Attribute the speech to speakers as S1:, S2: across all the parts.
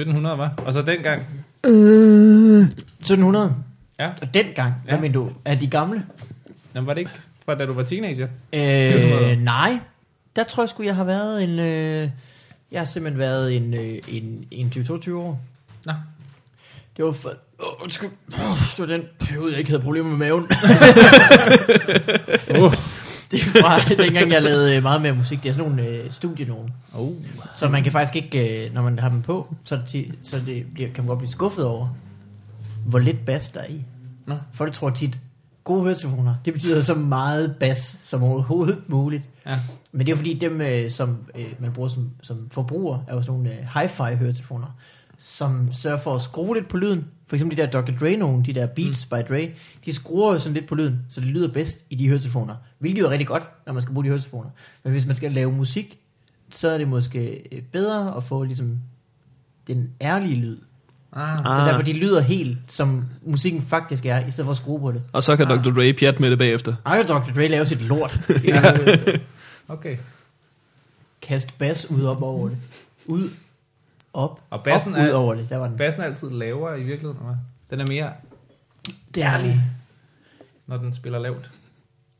S1: 1700, var. Og så dengang.
S2: Øh, 1700.
S1: Ja.
S2: Og dengang, hvad
S1: Ja.
S2: mener du? Er de gamle?
S1: Jamen, var det ikke fra da du var teenager?
S2: Øh, nej. Der tror jeg sgu, jeg har været en... Øh, jeg har simpelthen været en, øh, en, en 20-22 år.
S1: Nå.
S2: Det var for... Åh, undskyld. Oh, det var den periode, jeg ikke havde problemer med maven.
S1: Uh.
S2: Det var dengang, jeg lavede øh, meget mere musik. Det er sådan nogle øh, studienogen.
S1: Oh.
S2: Så man kan faktisk ikke, øh, når man har dem på, så, det så det bliver, kan man godt blive skuffet over, hvor lidt bas der er i.
S1: Nå.
S2: Folk tror tit, gode høretelefoner, det betyder så meget bas som overhovedet muligt.
S1: Ja.
S2: Men det er fordi dem, øh, som øh, man bruger som, som forbruger, er jo sådan nogle øh, hi-fi høretelefoner, som sørger for at skrue lidt på lyden. For eksempel de der Dr. Dre nogle, de der Beats mm. by Dre, de skruer jo sådan lidt på lyden, så det lyder bedst i de høretelefoner. Hvilket jo er rigtig godt, når man skal bruge de høretelefoner. Men hvis man skal lave musik, så er det måske øh, bedre at få ligesom den ærlige lyd.
S1: Ah.
S2: Ah. Så
S3: Ah.
S2: derfor de lyder helt, som musikken faktisk er, i stedet for at skrue på det.
S3: Og så kan
S1: Ah.
S3: Dr. Dre pjat med det bagefter.
S2: Ej, Dr. Dre laver sit lort.
S1: Okay.
S2: Kast bas ud op over det. Ud, op,
S1: Og bassen
S2: op, ud
S1: er-
S2: over det. Der var den.
S1: Bassen er altid lavere i virkeligheden, eller hvad? Den er mere,
S2: Det er ærligt.
S1: når den spiller lavt.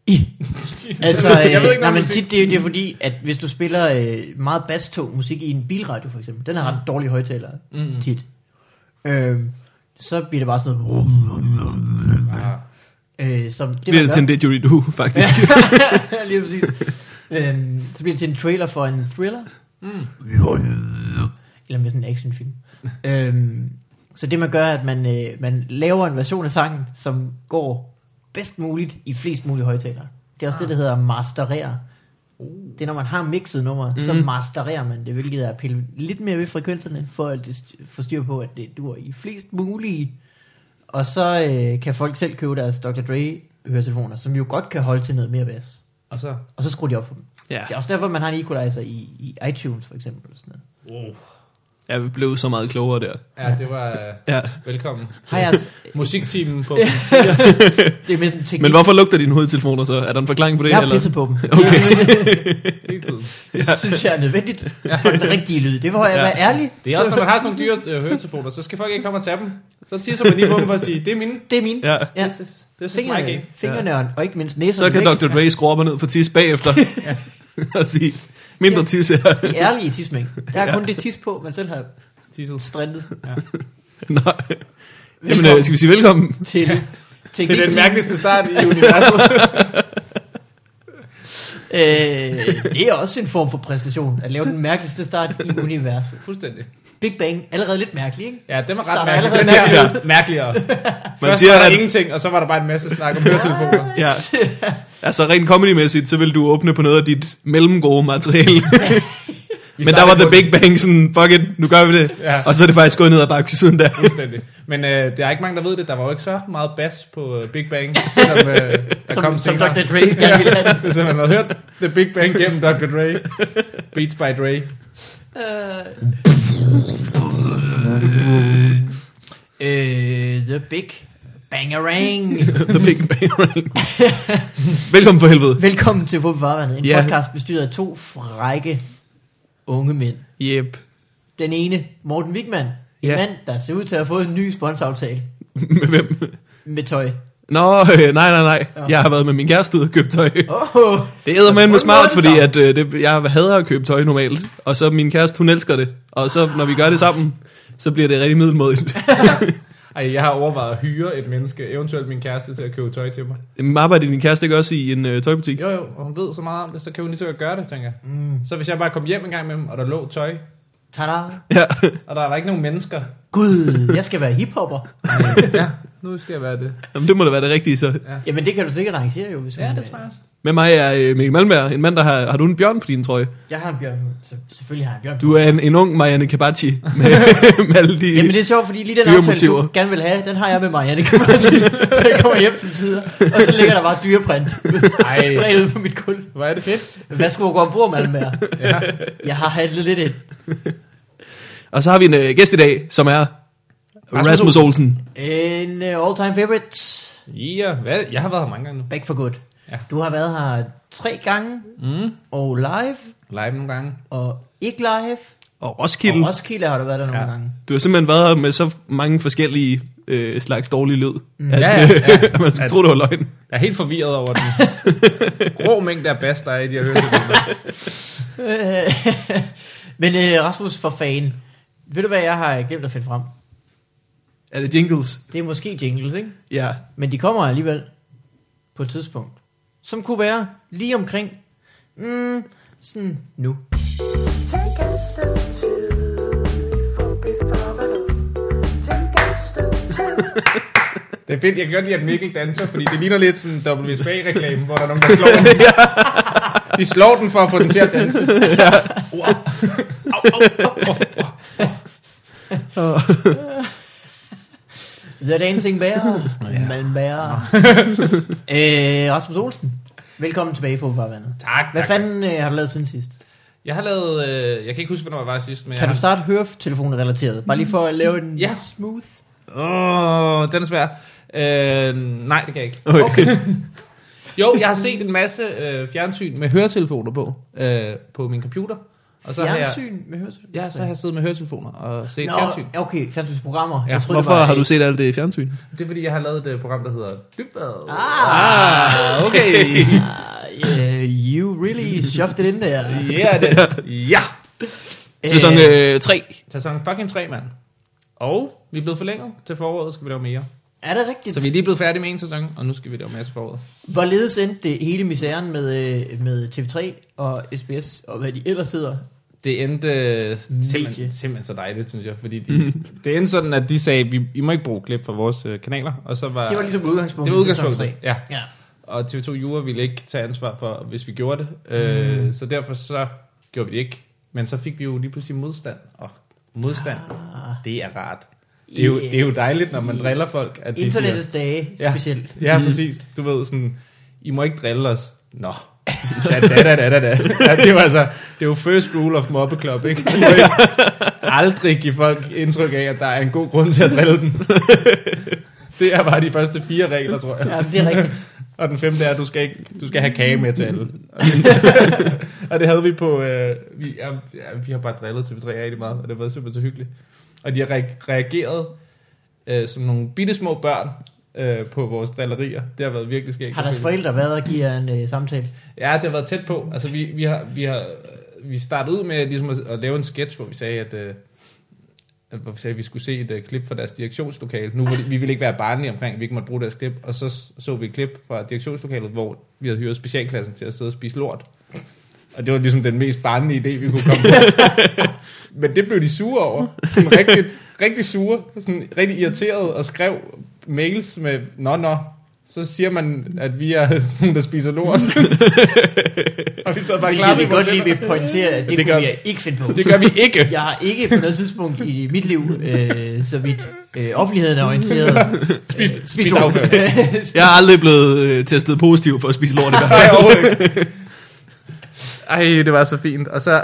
S2: I. Altså,
S1: Jeg ved ikke
S2: øh,
S1: noget
S2: nej, men tit det, er- det er fordi, at hvis du spiller øh, meget bastung musik i en bilradio for eksempel, den har ret dårlige højtalere
S1: Mm.
S2: tit. Øh, så bliver det bare sådan noget.
S1: Ah.
S2: Øh, som det,
S3: Det bliver det til en didgeridoo, faktisk.
S2: Lige præcis. øhm, så bliver det til en trailer for en thriller.
S1: Mm.
S2: Eller med sådan en actionfilm. øhm, så det man gør, er, at man, øh, man laver en version af sangen, som går bedst muligt i flest mulige højtalere. Det er også ah. det, der hedder masterere.
S1: Uh.
S2: Det er, når man har mixet nummer, mm. så mastererer man det, hvilket er at pille lidt mere ved frekvenserne, for at det st- få styr på, at det dur i flest mulige. Og så øh, kan folk selv købe deres Dr. Dre høretelefoner, som jo godt kan holde til noget mere bas.
S1: Og så...
S2: Og så skruer de op for dem.
S3: ja.
S2: Det er også derfor, man har en equalizer i, i iTunes for eksempel. Og sådan noget.
S1: Wow.
S3: Jeg blev så meget klogere der.
S1: Ja, det var... Uh,
S3: Ja.
S1: velkommen.
S2: Har jeg, altså-
S1: Musikteamen på...
S2: det er en teknik.
S3: Men hvorfor lugter dine hovedtelefoner så? Er der en forklaring på det?
S2: jeg har
S3: eller?
S2: pisset på dem.
S3: Okay.
S1: hele tiden.
S2: Det synes jeg er nødvendigt for den rigtige lyd. Det var jeg
S3: Ja.
S2: være ærlig.
S1: Det er også, når man har sådan nogle dyre øh, høretelefoner, så skal folk ikke komme og tage dem. Så tisser man lige på dem for at sige, det er mine.
S2: Det er min.
S3: Ja.
S2: Ja.
S1: This is, this is my game.
S2: Fingrene, fingrene og, og ikke mindst
S3: Så
S2: næserne
S3: kan
S2: væk.
S3: Dr. Dre skrue op og ned for tis bagefter. og sige, mindre tis her.
S2: De er ærlige tismæng. Der er kun det tis på, man selv har
S1: Tissel.
S2: strendet.
S3: Nej. Jamen,
S2: Velkommen
S3: øh, skal vi sige velkommen?
S2: til, til,
S1: Til den mærkeligste start i universet.
S2: Øh, det er også en form for præstation, at lave den mærkeligste start i universet.
S1: Fuldstændig.
S2: Big Bang, allerede lidt mærkelig, ikke?
S1: Ja, den var ret mærkelig.
S2: allerede
S1: Den her
S3: mærkelig.
S1: er mærkeligere.
S3: Man
S1: Først
S3: siger,
S1: var der
S3: at
S1: ingenting, og så var der bare en masse snak om høretelefoner.
S3: ja. altså rent comedymæssigt, så vil du åbne på noget af dit mellemgode materiale.
S1: Vi
S3: Men der var The Big Bang sådan, fuck it, nu gør vi det.
S1: Ja.
S3: Og så er det faktisk gået ned ad bakke siden der.
S1: Fuldstændig. Men øh, der er ikke mange, der ved det. Der var jo ikke så meget bas på øh, Big Bang, som, øh, der
S2: Som,
S1: kom
S2: som
S1: senere.
S2: Dr. Dre gerne ville have.
S1: Hvis man havde hørt The Big Bang gennem Dr. Dre. Beats by Dre.
S2: Øh, the Big Bangerang.
S3: The Big Bang. Velkommen for helvede.
S2: Velkommen til Farvandet, en
S3: Ja.
S2: podcast bestyret af to frække unge mænd.
S3: Yep.
S2: Den ene, Morten Wigman, en
S3: Ja.
S2: mand, der ser ud til at have fået en ny sponsoraftale
S3: Med hvem?
S2: med tøj.
S3: Nå, øh, nej, nej, nej.
S2: Ja.
S3: Jeg har været med min kæreste ud og købt tøj.
S2: Oh,
S3: Det æder med
S2: På en
S3: smart, fordi at, øh, det, jeg hader at købe tøj normalt. Og så min kæreste, hun elsker det. Og så når vi gør det sammen, så bliver det rigtig middelmådigt.
S1: Ej, jeg har overvejet at hyre et menneske, eventuelt min kæreste, til at købe tøj til mig.
S3: Men arbejder din kæreste ikke også i en øh, tøjbutik?
S1: Jo, jo, og hun ved så meget om det, så kan hun lige så godt gøre det, tænker jeg.
S2: mm,
S1: Så hvis jeg bare kom hjem en gang med dem, og der lå tøj,
S2: tada.
S3: Ja.
S1: og der var ikke nogen mennesker.
S2: Gud, jeg skal være hiphopper.
S1: ja, nu skal jeg være det.
S3: Jamen, det må da være det rigtige så.
S2: Jamen det kan du sikkert arrangere jo. Hvis
S1: Ja, det
S2: øh,
S1: tror jeg også.
S3: Med mig er øh, Mikkel Malmberg, en mand, der har... Har du en bjørn på din trøje?
S2: Jeg har en bjørn. Så, selvfølgelig har jeg en bjørn.
S3: Du er en, en ung Marianne Kabachi med, med alle de...
S2: Jamen det er sjovt, fordi lige den aftale, du gerne vil have, den har jeg med Marianne Kamarti. så jeg kommer hjem til tider, og så ligger der bare dyreprint
S1: Ej.
S2: spredt ud på mit kul.
S1: Hvor er det fedt.
S2: Værsgo gå ombord, Malmberg.
S1: Ja.
S2: Jeg har handlet lidt ind.
S3: Og så har vi en øh, gæst i dag, som er
S1: Rasmus
S3: Rasmus Olsen.
S2: En uh, all-time favorite.
S1: Ja, hvad? Jeg har været her mange gange nu.
S2: Back for good.
S1: Ja.
S2: Du har været her tre gange,
S1: Mm.
S2: og live,
S1: Live nogle gange.
S2: og ikke live.
S3: Og Roskilde.
S2: Og Roskilde har du været der nogle
S1: Ja.
S2: gange.
S3: Du har simpelthen været her med så mange forskellige øh, slags dårlig lyd,
S2: Mm.
S3: at,
S1: Ja, ja, ja.
S3: at man skulle tro, det var løgn.
S1: Jeg er helt forvirret over den rå mængde af bas, der er i de her høretelefoner.
S2: Men øh, Rasmus for fan. Ved du hvad jeg har glemt at finde frem?
S3: Er det jingles?
S2: Det er måske jingles, ikke?
S3: Ja.
S2: Men de kommer alligevel på et tidspunkt. Som kunne være lige omkring, mm, sådan nu.
S4: Take a step two before before Take a step two.
S1: Det er fedt, jeg kan godt lide, at Mikkel danser, fordi det ligner lidt sådan en WSBA-reklame, hvor der er nogen, der slår den. De slår den for at få den til at danse. Wow. Au, au, au, au.
S2: The Dancing Bear. Malm Bear. øh, Rasmus Olsen. Velkommen tilbage på Farvandet.
S1: Tak,
S2: Hvad
S1: tak.
S2: fanden øh, har du lavet siden sidst?
S1: Jeg har lavet, øh, jeg kan ikke huske, hvornår jeg var sidst, men
S2: Kan
S1: jeg
S2: du starte høretelefonen relateret? Bare lige for at lave en
S1: Ja.
S2: smooth.
S1: Åh, oh, den er svær. Øh, nej, det kan jeg ikke.
S3: Okay.
S1: Jo, jeg har set en masse øh, fjernsyn med høretelefoner på, øh, på min computer. Og så har jeg,
S2: Fjernsyn med høretelefoner?
S1: ja, så har jeg siddet med høretelefoner og set
S2: Nå,
S1: fjernsyn.
S2: okay, fjernsynsprogrammer.
S1: Ja,
S2: Jeg troede,
S3: Hvorfor
S2: det var,
S3: har du set alt det i fjernsyn?
S1: Det er fordi, jeg har lavet et øh, program, der hedder Dybbad.
S2: Ah,
S1: Ah, okay.
S2: uh, you really shoved it in there.
S1: Ja, det. Ja.
S3: Sæson 3.
S1: Sæson fucking 3, mand. Og vi er blevet forlænget til foråret, skal vi lave mere.
S2: Er det rigtigt?
S1: Så vi er lige blevet færdige med en sæson, og nu skal vi lave til foråret.
S2: Hvorledes endte det hele misæren med, øh, med TV3 og SBS, og hvad de ellers hedder?
S1: Det endte simpelthen, simpelthen så dejligt, synes jeg. Fordi de, det endte sådan, at de sagde, vi, I må ikke bruge klip fra vores øh, kanaler. Og så var,
S2: Det var ligesom udgangspunktet
S1: det var udgangspunktet, ja.
S2: Ja.
S1: Og TV2 Jura ville ikke tage ansvar for, hvis vi gjorde det. Øh, så derfor så gjorde vi det ikke. Men så fik vi jo lige pludselig modstand. Og modstand,
S2: Ah.
S1: det er rart. Det er, jo, det er jo dejligt, når man driller folk. At de
S2: Internettets dage
S1: Ja.
S2: specielt.
S1: Siger, ja, præcis. Du ved sådan, I må ikke drille os. Nå. Da, da, da, da, da, da. Ja, det var altså, det er jo first rule of Mobbe Club, ikke? Du må ikke aldrig give folk indtryk af, at der er en god grund til at drille den. Det er bare de første fire regler, tror jeg.
S2: Ja, det er rigtigt.
S1: Og den femte er, at du skal, ikke, du skal have kage med til alle. Og det, og det havde vi på... Øh, vi, ja, vi har bare drillet TV3 rigtig meget, og det var simpelthen så hyggeligt. Og de har re- reageret øh, som nogle bitte små børn øh, på vores drillerier. Det har været virkelig skægt.
S2: Har deres forældre været og give en øh, samtale?
S1: Ja, det har været tæt på. Altså, vi, vi, har, vi, har, vi startede ud med ligesom at, at lave en sketch, hvor vi sagde, at, øh, at, hvor vi sagde, at vi skulle se et uh, klip fra deres direktionslokale. Nu det, vi ville ikke være barnlige omkring, at vi ikke måtte bruge deres klip. Og så så vi et klip fra direktionslokalet, hvor vi havde hyret specialklassen til at sidde og spise lort. Og det var ligesom den mest barnlige idé, vi kunne komme på. Men det blev de sure over. Sådan rigtig, rigtig sure. Sådan rigtig irriteret og skrev mails med, nå, nå, så siger man, at vi er nogle, der spiser lort. og vi sad bare klar
S2: vi godt lige vil pointere, at det,
S1: Det gør-
S2: kunne jeg ikke finde på.
S1: Det gør vi ikke.
S2: Jeg har ikke på noget tidspunkt i mit liv, øh, så vidt øh, offentligheden er orienteret,
S1: Spist,
S2: øh,
S1: spist afført.
S3: Jeg er aldrig blevet øh, testet positiv for at spise lort i hvert fald.
S1: Ej, det var så fint. Og så,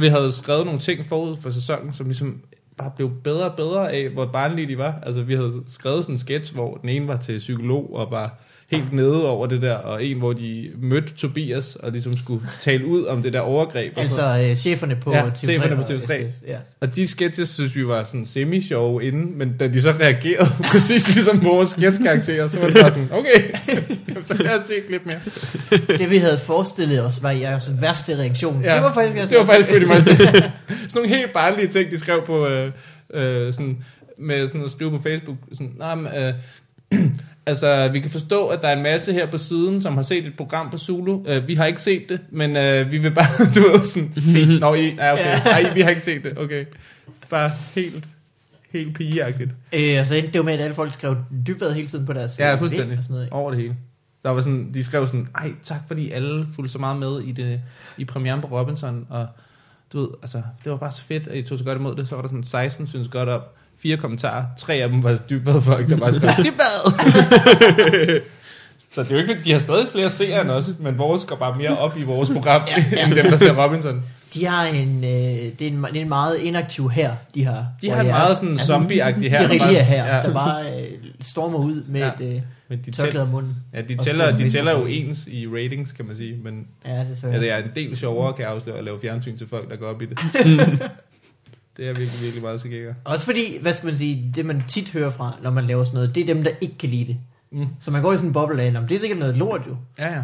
S1: vi havde skrevet nogle ting forud for sæsonen, som ligesom bare blev bedre og bedre af, hvor barnlige de var. Altså, vi havde skrevet sådan en sketch, hvor den ene var til psykolog og var helt nede over det der, og en, hvor de mødte Tobias og ligesom skulle tale ud om det der overgreb. og
S2: altså øh, cheferne på
S1: Ja,
S2: TV3.
S1: cheferne på
S2: og
S1: TV3.
S2: SBS, Ja.
S1: Og de sketches synes vi var sådan semi-sjove inden, men da de så reagerede præcis ligesom vores sketchkarakterer, så var det bare sådan, okay, så lad os se et klip mere.
S2: Det vi havde forestillet os var jeres værste reaktion.
S1: Ja,
S2: det var faktisk, altså-
S1: det var faktisk pretty much det. sådan nogle helt barnlige ting, de skrev på, øh, øh, sådan, med sådan at skrive på Facebook. Sådan, nej, men, øh, altså, vi kan forstå, at der er en masse her på siden, som har set et program på Zulu. Øh, vi har ikke set det, men øh, vi vil bare, du ved, sådan, fedt. Nå, I, ja, okay. Ej, vi har ikke set det, okay. Bare helt, helt pigeagtigt.
S2: Øh, og så endte det jo med, at alle folk skrev dybvad hele tiden på deres
S1: Ja, fuldstændig.
S2: og sådan noget.
S1: Over det hele. Der var sådan, de skrev sådan, ej, tak fordi alle fulgte så meget med i, det, i premieren på Robinson, og du ved, altså, det var bare så fedt, at I tog så godt imod det. Så var der sådan 16, synes godt op, fire kommentarer, tre af dem var dybvad folk, der bare skrev, dybvad! så det er jo ikke, de har stadig flere seere end os, men vores går bare mere op i vores program, ja, ja. end dem, der ser Robinson.
S2: De har en, øh, det, er en, det er en meget inaktiv her, de har.
S1: De har en
S2: er-
S1: meget sådan zombie-agtig her. der
S2: Guerilla
S1: bare-
S2: her,
S1: ja.
S2: der bare øh, stormer ud med
S1: Ja.
S2: et øh,
S1: Men de, tæller,
S2: om munden.
S1: ja, de, tæller, de tæller jo ens i ratings, kan man sige, men
S2: Ja, det tror
S1: Ja, det er en del sjovere, kan jeg afsløre, at lave fjernsyn til folk, der går op i det. Det er virkelig, virkelig meget skikker.
S2: Også fordi, hvad skal man sige, det man tit hører fra, når man laver sådan noget, det er dem, der ikke kan lide det.
S1: Mm.
S2: Så man går i sådan en boble af, "Nå, men det er sikkert noget lort jo.
S1: Ja, ja.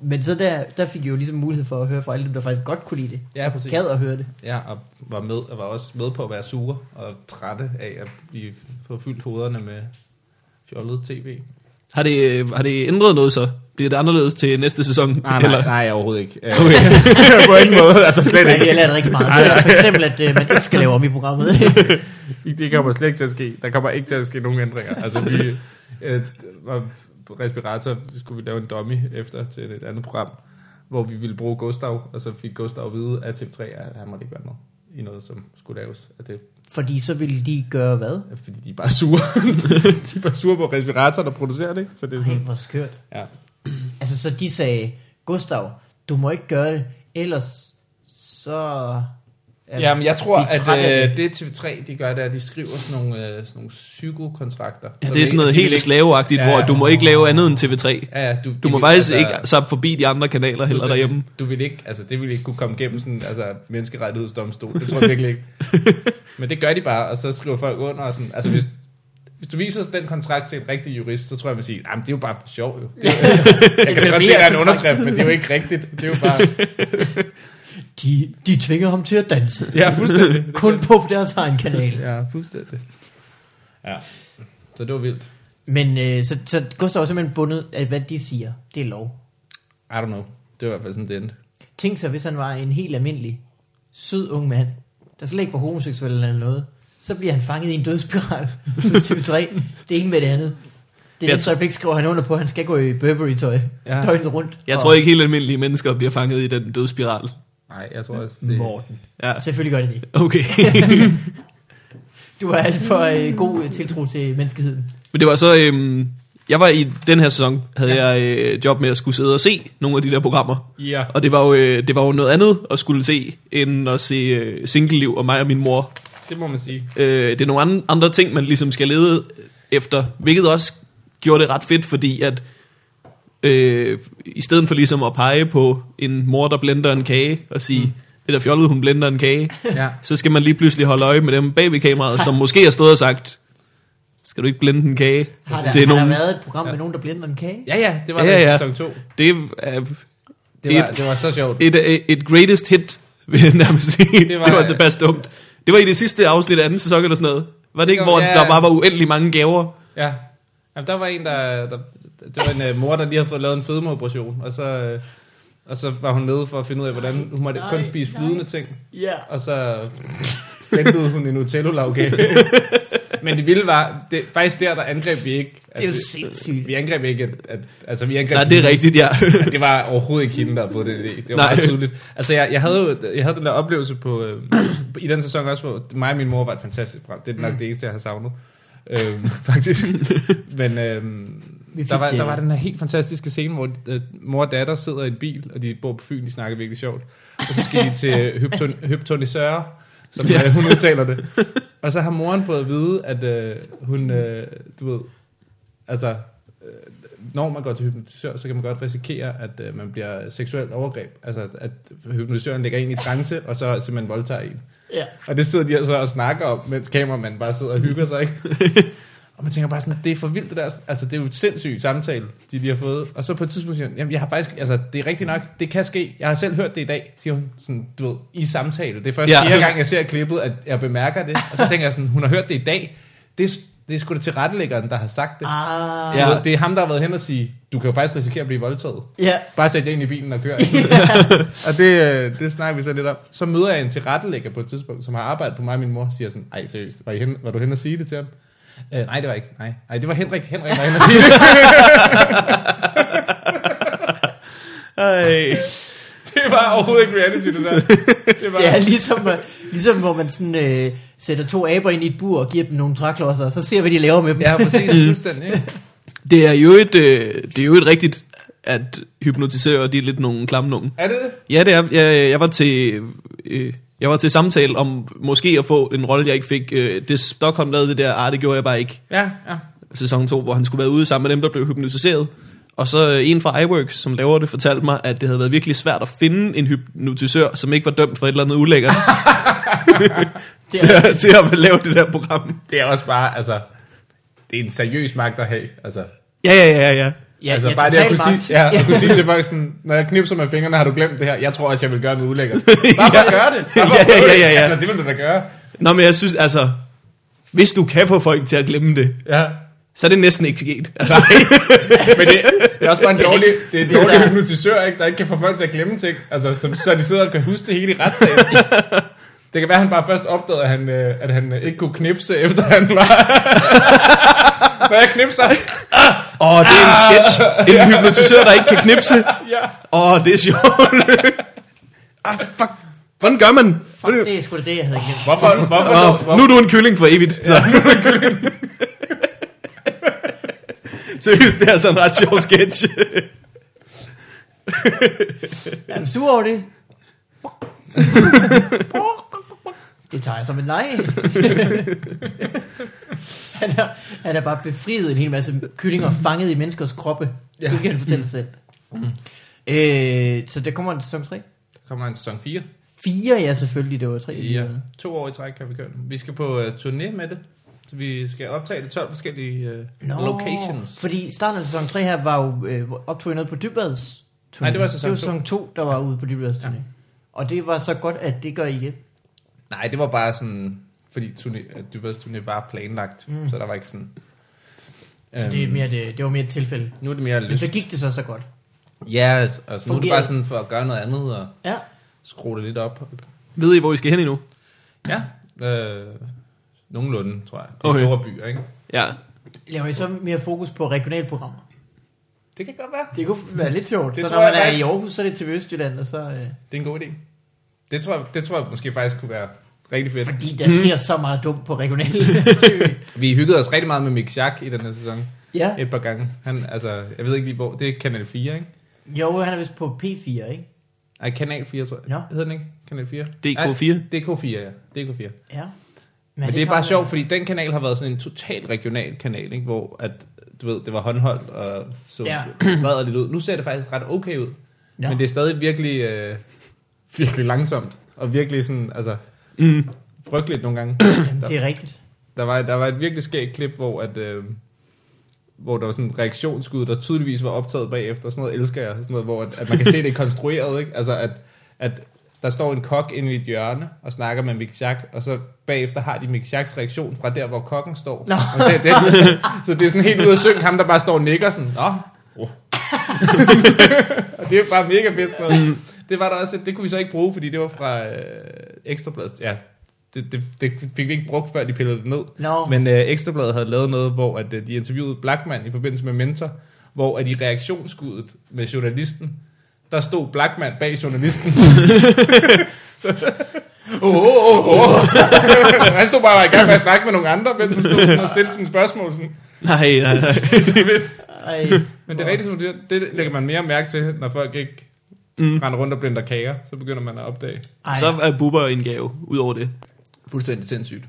S2: Men så der, der fik jeg jo ligesom mulighed for at høre fra alle dem, der faktisk godt kunne lide det.
S1: Ja, præcis.
S2: Gad at høre det.
S1: Ja, og var, med, og var også med på at være sure og trætte af at blive få fyldt hovederne med fjollet tv.
S3: Har det, øh, har det ændret noget så? Bliver det anderledes til næste sæson?
S1: Nej, nej, nej, overhovedet ikke. Øh,
S3: Okay.
S1: på ingen måde, altså slet ikke.
S2: jeg lærte rigtig meget. Det er for eksempel, at øh, man ikke skal lave om i programmet.
S1: Det kommer slet ikke til at ske. Der kommer ikke til at ske nogen ændringer. Altså, vi øh, var på respirator, skulle vi lave en dummy efter til et andet program, hvor vi ville bruge Gustav, og så fik Gustav at vide af TV3, at han måtte ikke være med i noget, som skulle laves. At det,
S2: Fordi så ville de gøre hvad?
S1: fordi de er bare sure. de er bare sure på respirator, der producerer det. ikke? Så det er
S2: Ej,
S1: sådan,
S2: hvor skørt.
S1: ja.
S2: Altså, så de sagde, Gustav, du må ikke gøre det, ellers så...
S1: Jamen, jeg tror, at øh, det TV3, de gør, det er, at de skriver sådan nogle, øh, sådan nogle psykokontrakter.
S3: Ja, det er sådan noget helt
S1: ikke-
S3: slaveagtigt,
S1: Ja,
S3: hvor du må ikke lave andet end TV3.
S1: Ja, ja, du,
S3: Du må faktisk ikke sappe forbi de andre kanaler heller derhjemme.
S1: Du vil ikke, altså det vil ikke kunne komme igennem sådan, altså menneskerettighedsdomstol. Det tror jeg virkelig ikke. Men det gør de bare, og så skriver folk under og sådan, altså hvis, hvis du viser den kontrakt til en rigtig jurist, så tror jeg, man siger, jamen det er jo bare for sjov jo. Det er, jeg kan da godt se, at der er en underskrift, men det er jo ikke rigtigt. Det er jo bare,
S2: De, de tvinger ham til at danse.
S1: ja, fuldstændig.
S2: Kun på deres egen kanal.
S1: Ja, fuldstændig. Ja, så det var vildt.
S2: Men øh, så, så Gustav er simpelthen bundet af, hvad de siger. Det er lov.
S1: I don't know. Det var i hvert fald sådan, det endte.
S2: Tænk sig, hvis han var en helt almindelig, sød ung mand, der slet ikke var homoseksuel eller noget, så bliver han fanget i en dødsspiral hos TV3. Det er ikke med det andet. Det
S3: Jeg
S2: næste øjeblik skriver han under på, at han skal gå i Burberry-tøj
S1: Ja.
S2: døgnet rundt.
S3: Jeg
S2: Og
S3: tror ikke helt almindelige mennesker bliver fanget i den dødsspiral.
S1: Nej, jeg tror også, det...
S2: Morten.
S3: Ja,
S2: Selvfølgelig gør det det.
S3: okay.
S2: Du har alt for øh, god øh, tiltro til menneskeheden.
S3: Men det var så, øhm, jeg var i den her sæson, havde ja. jeg øh, job med at skulle sidde og se nogle af de der programmer.
S1: Ja.
S3: Og det var jo, øh, det var jo noget andet at skulle se, end at se øh, Single-liv og mig og min mor.
S1: Det må man sige.
S3: Øh, det er nogle andre, andre ting, man ligesom skal lede efter, hvilket også gjorde det ret fedt, fordi at øh, i stedet for ligesom at pege på en mor, der blender en kage, og sige, mm. det der fjollet, hun blender en kage,
S1: Ja.
S3: så skal man lige pludselig holde øje med dem bag ved kameraet, som måske har stået og sagt, skal du ikke blende en kage
S2: Har der,
S3: til
S2: har
S3: nogen?
S2: der været et program med nogen, der blender en kage?
S1: Ja, ja, det var
S3: Ja,
S1: ja,
S3: ja.
S1: ja. sæson 2.
S3: Det er øh,
S1: Det var,
S3: Et-
S1: det var så sjovt.
S3: et, et, et greatest hit, vil jeg nærmest sige. Det var- det var tilpas dumt. Det var i det sidste afsnit af anden sæson eller sådan noget. Var det ikke,
S1: Jo,
S3: hvor
S1: ja.
S3: der bare var uendelig mange gaver?
S1: Ja. Jamen, der var en, der, der... Det var en uh, mor, der lige havde fået lavet en fedmeoperation, og så, uh, og så var hun nede for at finde ud af, hvordan hun måtte
S2: Nej,
S1: kun spise
S2: nej.
S1: flydende ting.
S2: Ja.
S1: Og så ventede hun en Nutella-lavkage. Men det vilde var, det, faktisk der, der angreb vi ikke. at
S2: Det er jo sindssygt.
S1: Vi angreb ikke, at, at altså vi angreb
S3: Nej, det er rigtigt, ja.
S1: Det var overhovedet ikke hende, der havde fået den idé. Det var
S3: Nej.
S1: meget tydeligt. Altså, jeg, jeg, havde jeg havde den der oplevelse på, øh, i den sæson også, hvor mig og min mor var et fantastisk program. Det er nok det eneste, jeg har savnet. Øhm, faktisk. Men øhm, der, var, der var den her helt fantastiske scene, hvor øh, mor og datter sidder i en bil, og de bor på Fyn, de snakker virkelig sjovt. Og så skal de til hypton, hyptonisøre, som
S3: Ja.
S1: ja. hun udtaler det. Og så har moren fået at vide, at øh, hun, øh, du ved, altså, øh, når man går til hypnotisør, så kan man godt risikere, at øh, man bliver seksuelt overgreb. Altså, at hypnotisøren lægger en i trance, og så simpelthen voldtager en.
S2: Ja.
S1: Og det sidder de altså og snakker om, mens kameramanden bare sidder og hygger sig, ikke? og man tænker bare sådan, det er for vildt det der. Altså, det er jo et sindssygt samtale, de lige har fået. Og så på et tidspunkt siger hun, jamen jeg har faktisk, altså det er rigtigt nok, det kan ske. Jeg har selv hørt det i dag, siger hun, sådan, du ved, i samtale. Det er først
S3: Ja.
S1: gang, jeg ser klippet, at jeg bemærker det. Og så tænker jeg sådan, hun har hørt det i dag. Det, er- det er sgu da til rettelæggeren, der har sagt det.
S2: Ah,
S3: Ja.
S1: Ja. Det er ham, der har været hen og sige, du kan jo faktisk risikere at blive voldtaget.
S2: ja.
S1: Bare sæt jer ind i bilen og kør. og det, øh, det snakker vi så lidt om. Så møder jeg en tilrettelægger på et tidspunkt, som har arbejdet på mig og min mor, siger sådan, ej seriøst, var, I hen, var du hen og sige det til ham? Øh, nej, det var ikke. Nej. nej, det var Henrik. Henrik var hen og sige det.
S3: Ej.
S1: det var overhovedet ikke reality, det der. Det var,
S2: Det er ligesom, øh, ligesom hvor man sådan, øh, sætter to aber ind i et bur og giver dem nogle træklodser, og så ser vi, hvad de laver med dem.
S1: Ja, præcis. Fuldstændig. ikke?
S3: Det er jo et, øh, det er jo et rigtigt, at hypnotisører, de er lidt nogle klamme nogen.
S1: Er det det?
S3: Ja, det er. Jeg, jeg var til... Øh, jeg var til samtale om måske at få en rolle, jeg ikke fik. Øh, det Stockholm lavede det der, ah, det gjorde jeg bare ikke.
S1: Ja, ja.
S3: Sæson 2, hvor han skulle være ude sammen med dem, der blev hypnotiseret. Og så øh, en fra iWorks, som laver det, fortalte mig, at det havde været virkelig svært at finde en hypnotisør, som ikke var dømt for et eller andet ulækkert. Til, at, til at lave det der program.
S1: Det er også bare, altså, det er en seriøs magt at have. Altså,
S3: Ja, ja, ja, ja.
S2: Ja,
S1: altså
S2: ja,
S1: bare det at kunne
S2: magt.
S1: sige, ja, at kunne sige til folk sådan, når jeg knipser med fingrene, har du glemt det her? Jeg tror også, jeg vil gøre det udlækkert. Bare at gøre det. Bare
S3: Ja, ja, ja, ja, ja.
S1: Altså, det vil du da gøre.
S3: Nå, men jeg synes, altså, hvis du kan få folk til at glemme det,
S1: Ja.
S3: så er det næsten ikke sket. Altså,
S1: Men det, det er også bare en dårlig, det er en dårlig
S2: der-
S1: hypnotisør, ikke? der ikke kan få folk til at glemme ting. Altså, som, så de sidder og kan huske det hele i retssagen. Det kan være, at han bare først opdagede, at han, øh, at han ikke kunne knipse, efter han var... Når jeg knipser...
S3: Åh, det er en sketch. En hypnotisør, der ikke kan knipse.
S1: Ja.
S3: Åh, det er sjovt. ah, fuck. Hvordan gør man?
S2: Fuck, det er sgu da det, jeg havde glemt.
S1: Hvorfor, hvorfor,
S3: Åh,
S1: hvorfor,
S3: nu er du en kylling for evigt. Så. Seriøst, det er sådan en ret sjov sketch.
S2: Er du sur over det? Det tager jeg som en nej. han, er, han er bare befriet en hel masse kyllinger fanget i menneskers kroppe. Ja. Det skal han fortælle sig selv. Mm. Øh, så der kommer en sæson 3.
S1: Der kommer en sæson 4.
S2: 4, ja selvfølgelig, det var 3.
S1: Ja, to år i træk kan vi køre. Vi skal på uh, turné med det. Så vi skal optage det 12 forskellige uh,
S2: Nå,
S1: locations.
S2: Fordi starten af sæson 3 her var jo øh, optog noget på Dybvads turné.
S1: Nej, det var sæson
S2: det var sæson 2, der var ude på Dybvads turné.
S1: Ja.
S2: Ja. Og det var så godt, at det gør I igen.
S1: Nej, det var bare sådan, fordi turné, at turné var planlagt, mm. så der var ikke sådan...
S2: Så det, er mere, det, det var mere et tilfælde.
S1: Nu er det mere
S2: Men
S1: lyst.
S2: så gik det så så godt.
S1: Ja, altså, altså nu er det
S2: Fungerede.
S1: bare sådan for at gøre noget andet og
S2: Ja.
S1: skrue det lidt op.
S3: Ved I, hvor I skal hen endnu?
S1: Ja, øh, nogenlunde, tror jeg. De
S3: Okay.
S1: okay. store byer, ikke?
S3: Ja.
S2: Laver I så mere fokus på regionalprogrammer?
S1: Det kan godt være.
S2: Det kunne være lidt sjovt.
S1: Det
S2: så
S1: tror
S2: når man
S1: jeg
S2: er
S1: faktisk-
S2: i Aarhus, så er det til Østjylland, og så... Øh,
S1: Det er en god idé. Det tror jeg, det tror jeg måske faktisk kunne være rigtig fedt.
S2: fordi der sker så meget dumt på regional.
S1: Vi hyggede os rigtig meget med Mick Schack i den her sæson.
S2: ja.
S1: Et par gange. Han, altså, jeg ved ikke lige hvor. Det er Kanal 4, ikke?
S2: Jo, han er vist på P4, ikke?
S1: Nej, Kanal 4, tror jeg.
S2: Nå.
S1: Hedder den ikke? Kanal 4?
S3: DK4?
S1: Nej, DK4, ja. DK4.
S2: Ja.
S1: Men det, det er bare sjovt, fordi den kanal har været sådan en total regional kanal, ikke? hvor at, du ved, det var håndholdt og så
S2: Ja.
S1: ja. lidt ud. Nu ser det faktisk ret okay ud.
S2: Ja.
S1: Ja. Men det er stadig virkelig, øh, virkelig langsomt. Og virkelig sådan, altså,
S3: Mm.
S1: frygteligt nogle gange.
S2: Jamen, det er rigtigt.
S1: Der var, der var et virkelig skægt klip, hvor, at, øh, hvor der var sådan en reaktionsskud, der tydeligvis var optaget bagefter. Sådan noget elsker jeg. Sådan noget, hvor at, at man kan se, det er konstrueret. Ikke? Altså, at, at der står en kok inde i et hjørne og snakker med Mick Schack, og så bagefter har de Mick Schacks reaktion fra der, hvor kokken står.
S2: Nå.
S1: Det, det, så det er sådan helt ud af synk, ham der bare står og nikker sådan, Nå, oh. og det er bare mega fedt. Noget. Det var der også, det kunne vi så ikke bruge, fordi det var fra øh, Ekstrabladet. Ja, det, det, det fik vi ikke brugt, før de pillede det ned.
S2: Nå.
S1: Men øh, Ekstrabladet havde lavet noget, hvor at, øh, de interviewede Blackman i forbindelse med Mentor, hvor at i reaktionsskuddet med journalisten, der stod Blackman bag journalisten. så, oh, oh, oh, oh. han stod bare i gang med at snakke med nogle andre, mens han stod sådan og stillede sine spørgsmål. Sådan.
S3: Nej, nej, nej.
S1: Så det er. Men det er rigtigt, som du siger, det lægger man mere mærke til, når folk ikke
S3: Mm.
S1: render rundt og blinder kager, så begynder man at opdage.
S2: Ej.
S3: Så er Bubber en gave, ud over det.
S1: Fuldstændig sindssygt.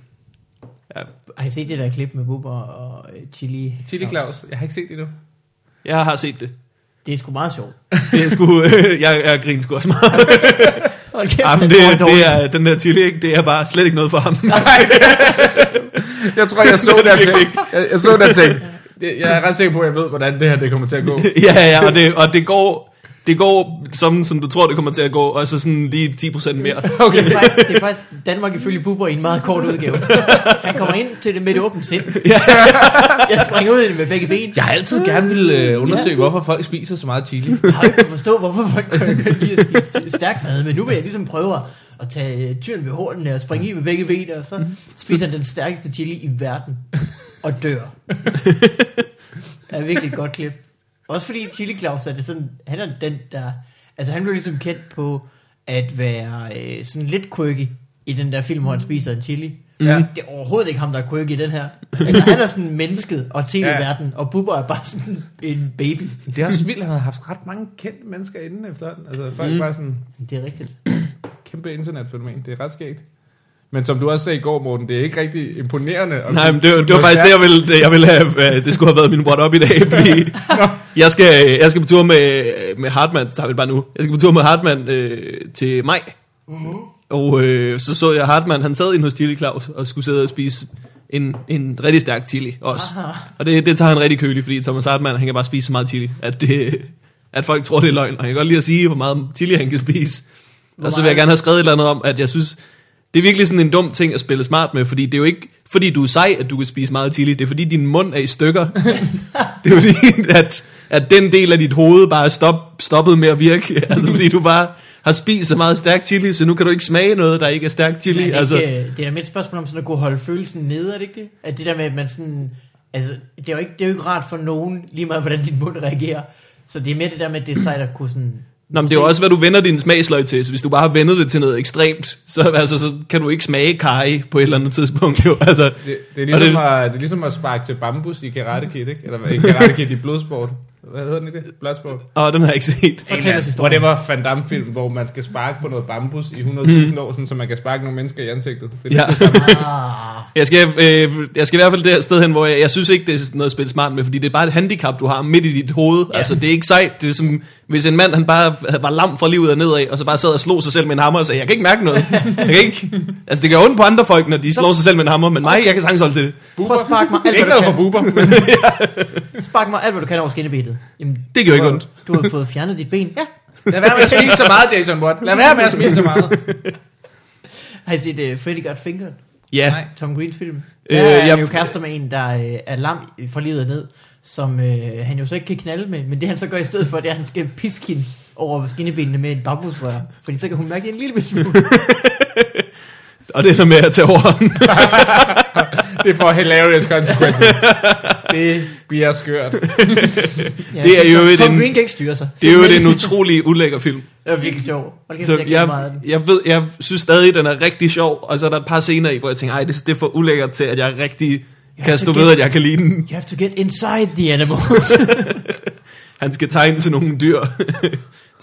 S3: Ja.
S2: Har I set det der klip med Bubber og øh, Chili?
S1: Chili Claus, jeg har ikke set det endnu.
S3: Jeg har set det.
S2: Det er sgu meget sjovt.
S3: Det er sgu, jeg, jeg griner sgu også meget.
S2: Hold kæft,
S3: Jamen,
S2: den
S3: det, det
S2: dårligt.
S3: er, den der chili, ikke? det er bare slet ikke noget for ham.
S1: Jeg tror, jeg så det jeg, jeg så det og tænkte, det- jeg er ret sikker på, at jeg ved, hvordan det her det kommer til at gå.
S3: ja, ja, og det, og det går, det går som, som du tror, det kommer til at gå, og så sådan lige 10% mere.
S1: Okay.
S2: Det er, faktisk, det er faktisk Danmark ifølge Bubber i en meget kort udgave. Han kommer ind til det med det åbent sind. Jeg springer ud i det med begge ben.
S1: Jeg har altid gerne ville øh, undersøge, hvorfor folk spiser så meget chili.
S2: Jeg har ikke forstå, hvorfor folk kan lide at spise stærk mad, men nu vil jeg ligesom prøve at- tage tyren ved hornene og springe i med begge ben, og så spiser han den stærkeste chili i verden og dør. Det er virkelig et godt klip. Også fordi Chili Claus er det sådan, han er den der, altså han blev ligesom kendt på at være øh, sådan lidt quirky i den der film, hvor han spiser en chili.
S1: Ja.
S2: Det er overhovedet ikke ham, der er quirky i den her. Altså, han er sådan mennesket og tv-verden, og Bubber er bare sådan en baby.
S1: Det er også vildt, at han har haft ret mange kendte mennesker inden efterhånden. Altså folk mm. bare sådan
S2: Det er rigtigt.
S1: kæmpe internetfænomen. Det er ret skægt. Men som du også sagde i går, Morten, det er ikke rigtig imponerende. at
S3: Nej, men det, var- det var faktisk det, jeg ville, jeg ville have, øh, det skulle have været min what up i dag, fordi jeg skal, jeg skal på tur med, med Hartmann, så vi bare nu, jeg skal på tur med Hartmann øh, til maj,
S2: Mm-hmm.
S3: Og øh, så så jeg Hartmann, han sad inde hos Chili Claus og skulle sidde og spise en, en rigtig stærk chili også.
S2: Aha.
S3: Og det, det tager han rigtig kølig, fordi Thomas Hartmann, han kan bare spise så meget chili, at, det, at folk tror, det er løgn. Og jeg kan godt lide at sige, hvor meget chili han kan spise.
S2: Hvor
S3: og så vil jeg gerne have skrevet et eller andet om, at jeg synes, det er virkelig sådan en dum ting at spille smart med, fordi det er jo ikke, fordi du er sej, at du kan spise meget chili, det er fordi din mund er i stykker. det er fordi, at, at den del af dit hoved bare er stop, stoppet med at virke. altså fordi du bare har spist så meget stærk chili, så nu kan du ikke smage noget, der ikke er stærk chili.
S2: Men er det,
S3: altså,
S2: ikke, øh, det er med et spørgsmål om sådan at kunne holde følelsen nede, er det ikke det? At det der med, at man sådan... Altså, det er jo ikke, det er jo ikke rart for nogen, lige meget hvordan din mund reagerer. Så det er mere det der med, at det er sejt at kunne sådan...
S3: Nå, men det er jo også, hvad du vender din smagsløg til. Så hvis du bare har vendet det til noget ekstremt, så, altså, så kan du ikke smage kaj på et eller andet tidspunkt. Jo. Altså,
S1: Det, det, er ligesom det, at, det er ligesom at sparke til bambus i Karate Kid, ikke? Eller i Karate Kid i blodsport. Hvad hedder den i det? Bloodsport.
S3: og den har jeg ikke set.
S2: Fortæl os historien.
S1: det var Van Damme-film, hvor man skal sparke på noget bambus i 100.000 år, sådan, så man kan sparke nogle mennesker i ansigtet. Det er
S3: Ja.
S1: det samme.
S3: Jeg skal, øh, jeg skal i hvert fald det sted hen, hvor jeg, jeg synes ikke, det er noget at spille smart med, fordi det er bare et handicap, du har midt i dit hoved. Ja. Altså, det er ikke sejt. Det er som, hvis en mand, han bare var lam fra livet og nedad, og så bare sad og slog sig selv med en hammer og sagde, jeg kan ikke mærke noget. Jeg kan ikke. Altså, det gør ondt på andre folk, når de slår sig selv med en hammer, men mig, jeg kan sagtens holde til det.
S2: prøv at sparke mig alt,
S1: Ikke
S2: hvad
S1: noget
S2: du
S1: for
S2: kan.
S1: buber, men
S2: Spark mig alt, hvad du kan over skinnebenet. Jamen,
S3: Det gør ikke
S2: du har-
S3: ondt.
S2: Du har fået fjernet dit ben. Ja.
S1: lad være med at smile så meget, Jason Watt. Lad være med at smile så meget.
S2: Har I set uh, Freddy Got Fingered?
S3: Ja,
S1: Nej.
S2: Tom Greens film.
S3: Øh,
S2: Der er
S3: jeg-
S2: jo kærester med en, der øh, er lam fra livet ned, som øh, han jo så ikke kan knalde med, men det han så gør i stedet for, det er, at han skal piske hende over skinnebenene med et bambusrør, fordi så kan hun mærke det en lille smule.
S3: og det er noget med at tage overhånden.
S1: Det får hilarious consequences. Det bliver skørt.
S2: Ja,
S3: Det er jo et
S2: Tom
S3: en-
S2: Green kan ikke styre sig.
S3: Det er jo en utrolig ulækker film.
S2: Det var virkelig sjov. Hold kæft,
S3: Så
S2: jeg, jeg, meget
S3: ved, jeg synes stadig, den er rigtig sjov, og så er der et par scener i, hvor jeg tænker, ej, det, det er for ulækkert til, at jeg rigtig kan stå ved, at jeg kan lide den.
S2: You have to get inside the animals.
S3: Han skal tegne til nogle dyr.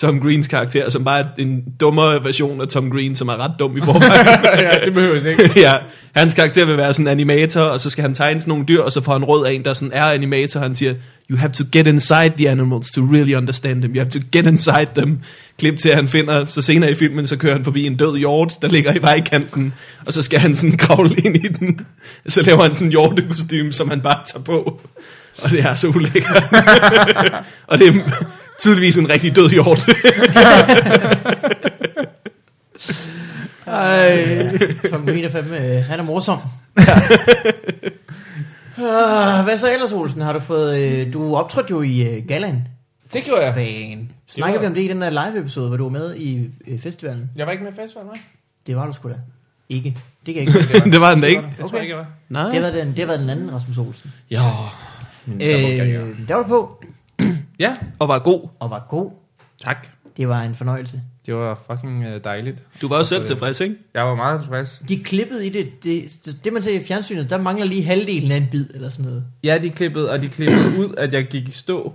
S3: Tom Greens karakter, som bare er en dummere version af Tom Green, som er ret dum i forvejen.
S1: ja, det behøves ikke.
S3: ja, hans karakter vil være sådan en animator, og så skal han tegne sådan nogle dyr, og så får han råd af en, der sådan er animator. Han siger, you have to get inside the animals to really understand them. You have to get inside them. Klip til, at han finder, så senere i filmen, så kører han forbi en død hjort, der ligger i vejkanten, og så skal han sådan kravle ind i den. Så laver han sådan en hjortekostyme, som han bare tager på. Og det er så ulækkert. og det er tydeligvis en rigtig død hjort.
S2: Ej, Tom Green er fandme, øh, han er morsom. uh, hvad så ellers, Olsen? Har du fået, øh, du optrådte jo i øh, Galan.
S1: Det gjorde jeg.
S2: Fan. Snakker
S1: var-
S2: vi om det i den der live-episode, hvor du var med i øh, festivalen?
S1: Jeg var ikke med i festivalen, nej.
S2: Det var du sgu da. Ikke. Det kan jeg ikke huske.
S3: det var han da ikke.
S1: Det tror
S2: Okay.
S1: jeg ikke, jeg var.
S3: Nej.
S2: Det var den, det var den anden Rasmus Olsen.
S1: Ja.
S2: Øh, der var du på,
S1: Ja,
S3: Og var god.
S2: og var god.
S1: tak.
S2: Det var en fornøjelse.
S1: Det var fucking øh, dejligt.
S3: Du var også selv tilfreds, ikke?
S1: Jeg var meget tilfreds.
S2: De klippede i det, det, det man ser i fjernsynet, der mangler lige halvdelen af en bid, eller sådan noget.
S1: Ja, de klippede, og de klippede ud, at jeg gik i stå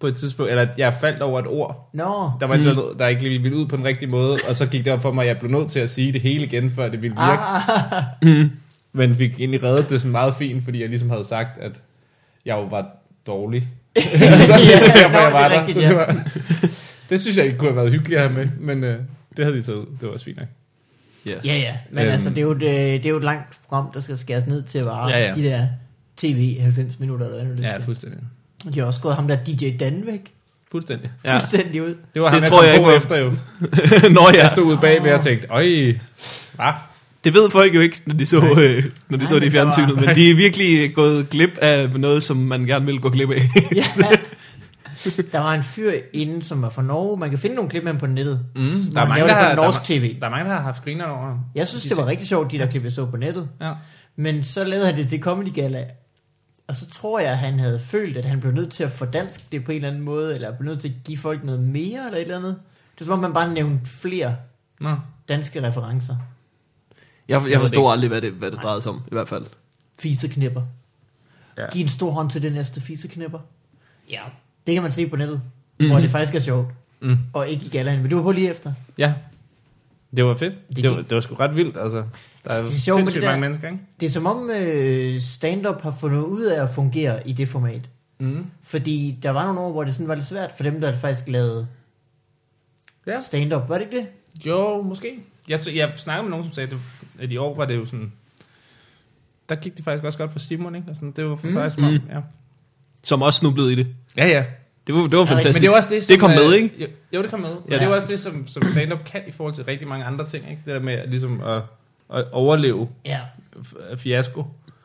S1: på et tidspunkt, eller at jeg faldt over et ord.
S2: Nå,
S1: Der var mm. noget, der ikke lige ville ud på den rigtige måde, og så gik det op for mig, at jeg blev nødt til at sige det hele igen, før det ville virke.
S2: ah,
S1: Men fik egentlig reddet det sådan meget fint, fordi jeg ligesom havde sagt, at jeg jo var dårlig. Altså,
S2: Ja,
S1: det var derfor, jeg
S2: det
S1: var
S2: er
S1: der.
S2: rigtigt,
S1: så
S2: ja.
S1: det, var, det synes jeg ikke kunne have været hyggeligt at have med, men øh, det havde de taget ud. Det var også fint nok.
S2: ja ja, men
S1: Øhm.
S2: altså det er, jo et, øh, det er jo et langt program, der skal skæres ned til at vare
S1: Ja, ja.
S2: de der tv 90 minutter, eller hvad nu det
S1: Ja, fuldstændig.
S2: De har også gået ham der DJ Dan væk,
S1: Fuldstændig.
S3: Ja.
S2: fuldstændig ud.
S1: Det var
S3: Det
S1: ham, jeg
S3: tror jeg
S1: på
S3: ikke var-
S1: efter jo.
S3: Nå ja,
S1: Jeg stod ude bagved og tænkte, øj, hvad?
S3: Det ved folk jo ikke, når de så, øh, når de
S2: Nej,
S3: så det i
S2: der var-
S3: fjernsynet, men de er virkelig gået glip af noget, som man gerne vil gå glip af.
S2: Ja. Der var en fyr inden, som var fra Norge. Man kan finde nogle klip med ham på nettet.
S1: Mm, der, er mange, der, har,
S2: på
S1: der,
S2: norsk
S1: er,
S2: tv.
S1: der er mange, der har haft griner over ham.
S2: Jeg synes,
S1: De
S2: det var
S1: ting.
S2: rigtig sjovt, de der klip, jeg så på nettet.
S1: Ja.
S2: Men så lavede han det til Comedy Gala. Og så tror jeg, at han havde følt, at han blev nødt til at fordanske det på en eller anden måde, eller blev nødt til at give folk noget mere, eller et eller andet. Det er som om, man bare nævnte flere
S1: Nå.
S2: danske referencer.
S3: Jeg, jeg
S1: det
S3: forstår
S1: ikke.
S3: aldrig, hvad det, hvad det drejede sig om, i hvert fald.
S2: Fiseknipper.
S1: Ja.
S2: Giv en stor hånd til den næste fiseknipper. Ja, det kan man se på nettet,
S3: Mhm.
S2: mm-hmm. hvor det faktisk er sjovt.
S1: Mm.
S2: Og ikke i galaen, men du var på lige efter.
S1: Ja. Det var fedt.
S2: Det
S1: Det, det, var, det var sgu ret vildt, altså. Der er,
S2: Altså, det er sjovt med
S1: sindssygt
S2: det der-
S1: mange mennesker, ikke?
S2: Det er som om øh, stand-up har fundet ud af at fungere i det format.
S1: Mm.
S2: Fordi der var nogle år, hvor det sådan var lidt svært for dem, der faktisk lavede
S1: Ja.
S2: stand-up. Var det ikke det?
S1: Jo, måske. Jeg, t- jeg snakkede med nogen, som sagde, at, det, at i år var det jo sådan... Der gik det faktisk også godt for Simon, ikke? Og sådan, det var for
S2: Mm.
S1: faktisk som om,
S3: Mm.
S1: ja.
S3: Som også snublede i det.
S1: Ja, ja.
S3: Det var, det var fantastisk.
S1: Men det er jo også det, som,
S3: det kom med,
S1: øh,
S3: ikke?
S1: Jo, jo, det kom med.
S3: Ja.
S1: Ja. Det er jo også det, som, som stand-up kan i forhold til rigtig mange andre ting, ikke? Det der med ligesom at, at overleve
S2: Ja.
S1: fiasko.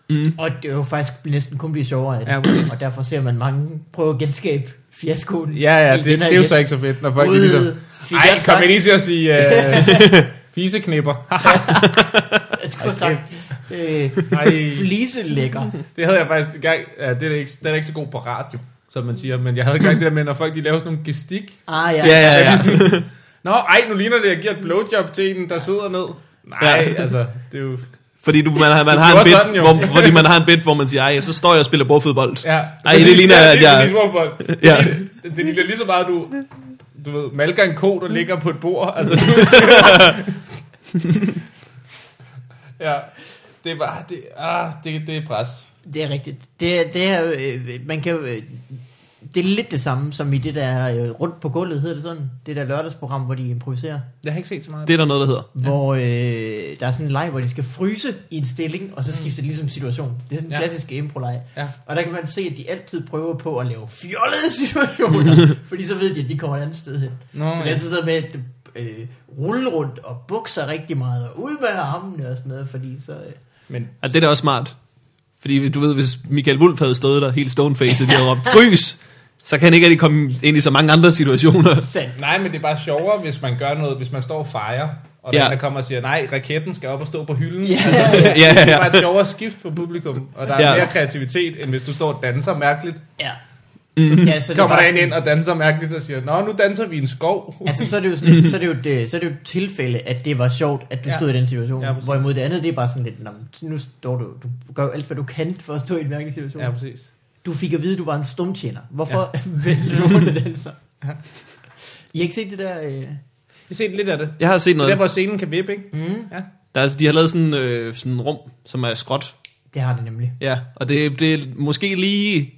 S3: Mm.
S2: Og det er jo faktisk næsten kun blive sjovere af det.
S1: Ja, præcis.
S2: og derfor ser man mange prøve at genskabe fiaskoen.
S1: Ja, ja, det, det
S2: og
S1: er jo så ikke så fedt, når folk
S2: Gud,
S1: de ligesom... Ej,
S2: jeg
S1: kom jeg lige til at sige uh, fiseknipper.
S2: Jeg skulle have sagt, øh, fliselækker.
S1: det havde jeg faktisk i gang... Ja, det er ikke, det er ikke så god på radio, som man siger, men jeg havde i gang det der med, når folk de laver sådan nogle gestik.
S2: Ah, ja.
S3: Ja, ja,
S1: Ja,
S3: ja.
S1: sådan, Nå, ej, nu ligner det, jeg giver et blowjob til en, der sidder ned. Nej,
S3: Ja.
S1: altså, det er jo...
S3: Fordi du, man, har, man
S1: Det
S3: har en bit,
S1: sådan jo.
S3: hvor, fordi man har en bit, hvor man siger, ej, så står jeg og spiller bordfodbold.
S1: Ja.
S3: Ej, det ligner,
S1: ja,
S3: at
S1: det er
S3: jeg-.
S1: Det, ligner- det, det ligner lige så meget, du, du ved, malker en ko, der ligger på et bord. Altså, du, ja, det er bare, det, ah, det, det er pres.
S2: Det er rigtigt. Det, er- det er, jo, øh, man kan jo, øh, det er lidt det samme som i det der øh, rundt på gulvet, hedder det sådan? Det der lørdagsprogram, hvor de improviserer.
S1: Jeg har ikke set så meget.
S3: Det er der noget, der hedder.
S2: Hvor øh, der er sådan en leg, hvor de skal fryse i en stilling, og så skifter de ligesom situation. Det er sådan en
S1: Ja.
S2: klassisk impro-leg.
S1: Ja.
S2: Og der kan man se, at de altid prøver på at lave fjollede situationer, fordi så ved de, at de kommer et andet sted hen.
S1: Nå,
S2: Så det er altid noget med at øh, rulle rundt og bukser rigtig meget, og ud med armene og sådan noget, fordi så... Øh,
S1: Men
S3: Ja, det er da også smart. Fordi du ved, hvis Michael Wulff havde stået der helt stonefaced, og de havde råbt, frys, så kan han ikke rigtig komme ind i så mange andre situationer.
S1: nej, men det er bare sjovere, hvis man gør noget, hvis man står og fejrer, og
S3: Ja.
S1: der, der kommer og siger, nej, raketten skal op og stå på hylden.
S2: Ja,
S1: Altså,
S2: ja, ja.
S3: ja,
S1: Det er
S3: ja.
S1: bare et sjovere skift for publikum, og der er
S3: Ja.
S1: ja. mere kreativitet, end hvis du står og danser mærkeligt.
S2: ja.
S3: Mm.
S2: ja så det er
S1: kommer der en
S2: sådan-
S1: ind og danser mærkeligt og siger, Nå, nu danser vi en skov.
S2: Altså, så er det jo, sådan, så er det jo, det, så er det jo et tilfælde, at det var sjovt, at du
S1: Ja.
S2: stod i den situation.
S1: Ja,
S2: Ja,
S1: præcis.
S2: Hvorimod det andet, det er bare sådan lidt, "Nå, men nu står du, du gør jo alt, hvad du kan for at stå i en mærkelig situation.
S1: Ja,
S2: Ja.
S1: præcis.
S2: Du fik at vide, at du var en stumtjener. Hvorfor ja. vendte du rundt med den så?
S1: Ja.
S2: I har ikke set det der... Øh...
S1: Jeg har set lidt af det.
S3: Jeg har set
S1: Det er
S3: noget.
S1: der, hvor scenen kan vippe, ikke?
S2: Mm,
S1: Ja.
S3: Der, er- de har lavet sådan, øh, sådan en rum, som er skråt.
S2: det har det nemlig.
S3: Ja, og det, det er måske lige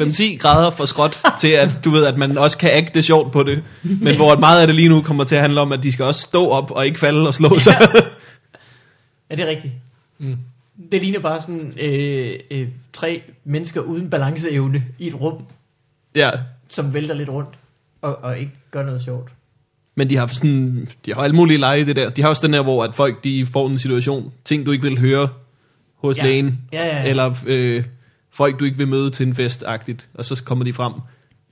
S3: 5-10 grader for skråt til, at du ved, at man også kan agte sjovt på det. Men hvor meget af det lige nu kommer til at handle om, at de skal også stå op og ikke falde og slå sig.
S2: Er det rigtigt?
S1: Mm.
S2: Det ligner bare sådan øh, øh, tre mennesker uden balanceevne i et rum,
S3: ja,
S2: som vælter lidt rundt og, og ikke gør noget sjovt.
S3: men de har sådan, de har alle mulige lege i det der. De har også den der, hvor at folk de får en situation, ting du ikke vil høre hos
S2: Ja.
S3: lægen,
S2: Ja, ja, ja.
S3: eller øh, folk du ikke vil møde til en fest-agtigt, og så kommer de frem.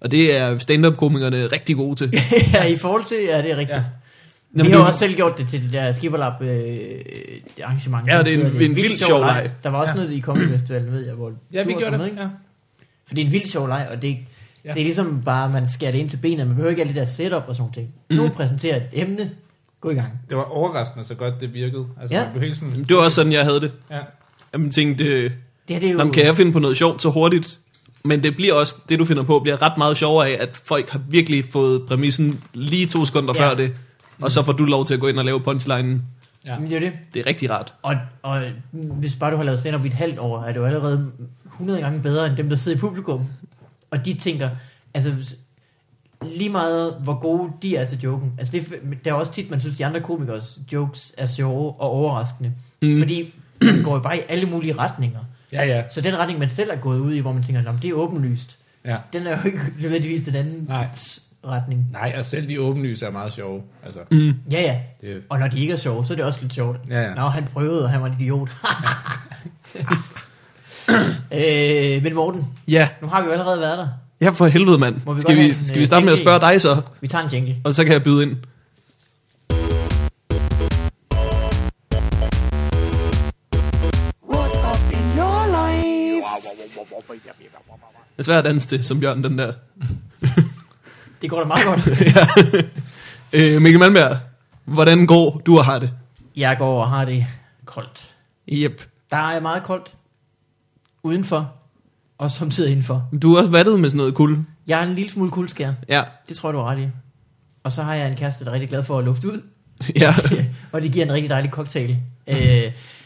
S3: Og det er stand-up-komikerne rigtig gode til.
S2: ja, i forhold til, ja, det er rigtigt.
S1: Ja.
S3: Jamen,
S2: vi har jo også selv gjort det til det der Skipperlab øh, arrangement.
S3: Ja, det er en-
S2: hedder
S3: en vild sjov leg.
S2: Der var også
S1: Ja.
S2: noget i Comedy Festivalen, ved jeg, hvor
S1: Ja, vi gjorde det.
S2: med, ikke?
S1: Ja.
S2: For det er en vild sjov leg, og det,
S1: Ja.
S2: det er ligesom bare, man skærer det ind til benet. Man behøver ikke alle de der setup og sådan noget.
S3: Mhm.
S2: Mm. Nu præsenterer et emne. Gå i gang.
S1: Det var overraskende så godt, det virkede. Altså,
S2: Ja.
S1: man blev helt sådan...
S3: Det var også sådan, jeg havde det.
S1: Ja.
S3: Jeg tænkte, øh,
S2: Det her, det er jo...
S3: Jamen, kan jeg finde på noget sjovt så hurtigt? Men det bliver også, det du finder på, bliver ret meget sjovere af, at folk har virkelig fået præmissen lige to sekunder
S2: Ja.
S3: før det. Og så får du lov til at gå ind og lave punchlinen.
S1: Ja.
S2: Men det er det.
S3: Det er rigtig rart.
S2: Og, og hvis bare du har lavet stand-up i et halvt år, er jo allerede 100 gange bedre end dem, der sidder i publikum. Og de tænker, altså lige meget hvor gode de er til joken. Altså det, der er også tit, man synes, de andre komikers jokes er sjove og overraskende.
S3: Mm.
S2: Fordi man går jo bare i alle mulige retninger.
S1: Ja, ja.
S2: Så den retning, man selv er gået ud i, hvor man tænker, "Nå, men det er åbenlyst.
S1: ja.
S2: Den er jo ikke nødvendigvis den anden
S1: Nej.
S2: Retning.
S1: Nej, og selv de åbenlyse er meget sjove. Altså,
S3: Mm.
S2: Ja, ja.
S1: det,
S2: Og når de ikke er sjove, så er det også lidt sjovt.
S1: Ja, ja.
S2: Nå, han prøvede, og han var en idiot. øh, men Morten,
S3: Ja,
S2: nu har vi jo allerede været der.
S3: ja for helvede mand.
S2: Vi
S3: Skal vi,
S2: en,
S3: skal
S2: øh,
S3: vi starte med at spørge dig så?
S2: Vi tager en jingle.
S3: Og så kan jeg byde ind.
S4: What up in your life?
S3: Det er svært at danse til, som Bjørn den der.
S2: Det går da meget godt.
S3: Øh, Mikkel Malmberg, hvordan går du og har det?
S2: Jeg går og har det koldt.
S3: Yep.
S2: Der er meget koldt udenfor, og samtidig indenfor.
S3: Du er også vattet med sådan noget kul.
S2: Jeg er en lille smule kuldskær.
S3: Ja.
S2: Det tror jeg, du har ret i. Og så har jeg en kæreste, der er rigtig glad for at lufte ud.
S3: ja.
S2: og det giver en rigtig dejlig cocktail. øh,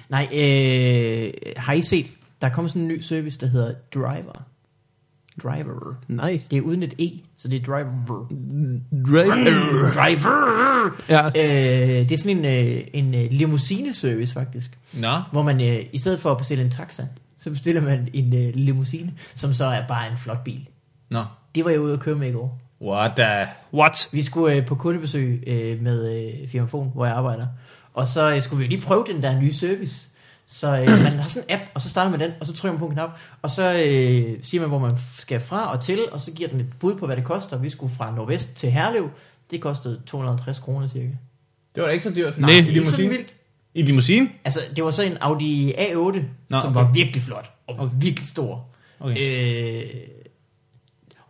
S2: nej, øh, har I set, der er kommet sådan en ny service, der hedder Driver. Driver.
S3: Nej.
S2: Det er uden et E, så det er driver.
S3: Drive.
S2: Driver!
S3: Ja.
S2: Øh, det er sådan en, øh, en øh, limousine-service faktisk,
S1: Nå,
S2: hvor man øh, i stedet for at bestille en taxa, så bestiller man en øh, limousine, som så er bare en flot bil.
S1: nå.
S2: Det var jeg ude at køre med i går.
S1: What the...
S3: What?
S2: Vi skulle øh, på kundebesøg øh, med øh, Firmafon, hvor jeg arbejder. Og så øh, skulle vi jo lige prøve den der nye service. Så øh, man har sådan en app, og så starter man den, og så trykker man på en knap, og så øh, siger man, hvor man skal fra og til, og så giver den et bud på, hvad det koster. Vi skulle fra Nordvest til Herlev. Det kostede 250 kroner cirka.
S1: Det var da ikke så dyrt.
S3: Nej.
S1: I
S2: Det er ikke sådan
S1: limousine?
S2: vildt.
S1: I limousine?
S2: Altså, det var så en Audi A8, Nå, som
S1: okay.
S2: var virkelig flot, og okay. virkelig stor.
S1: Okay.
S2: Øh,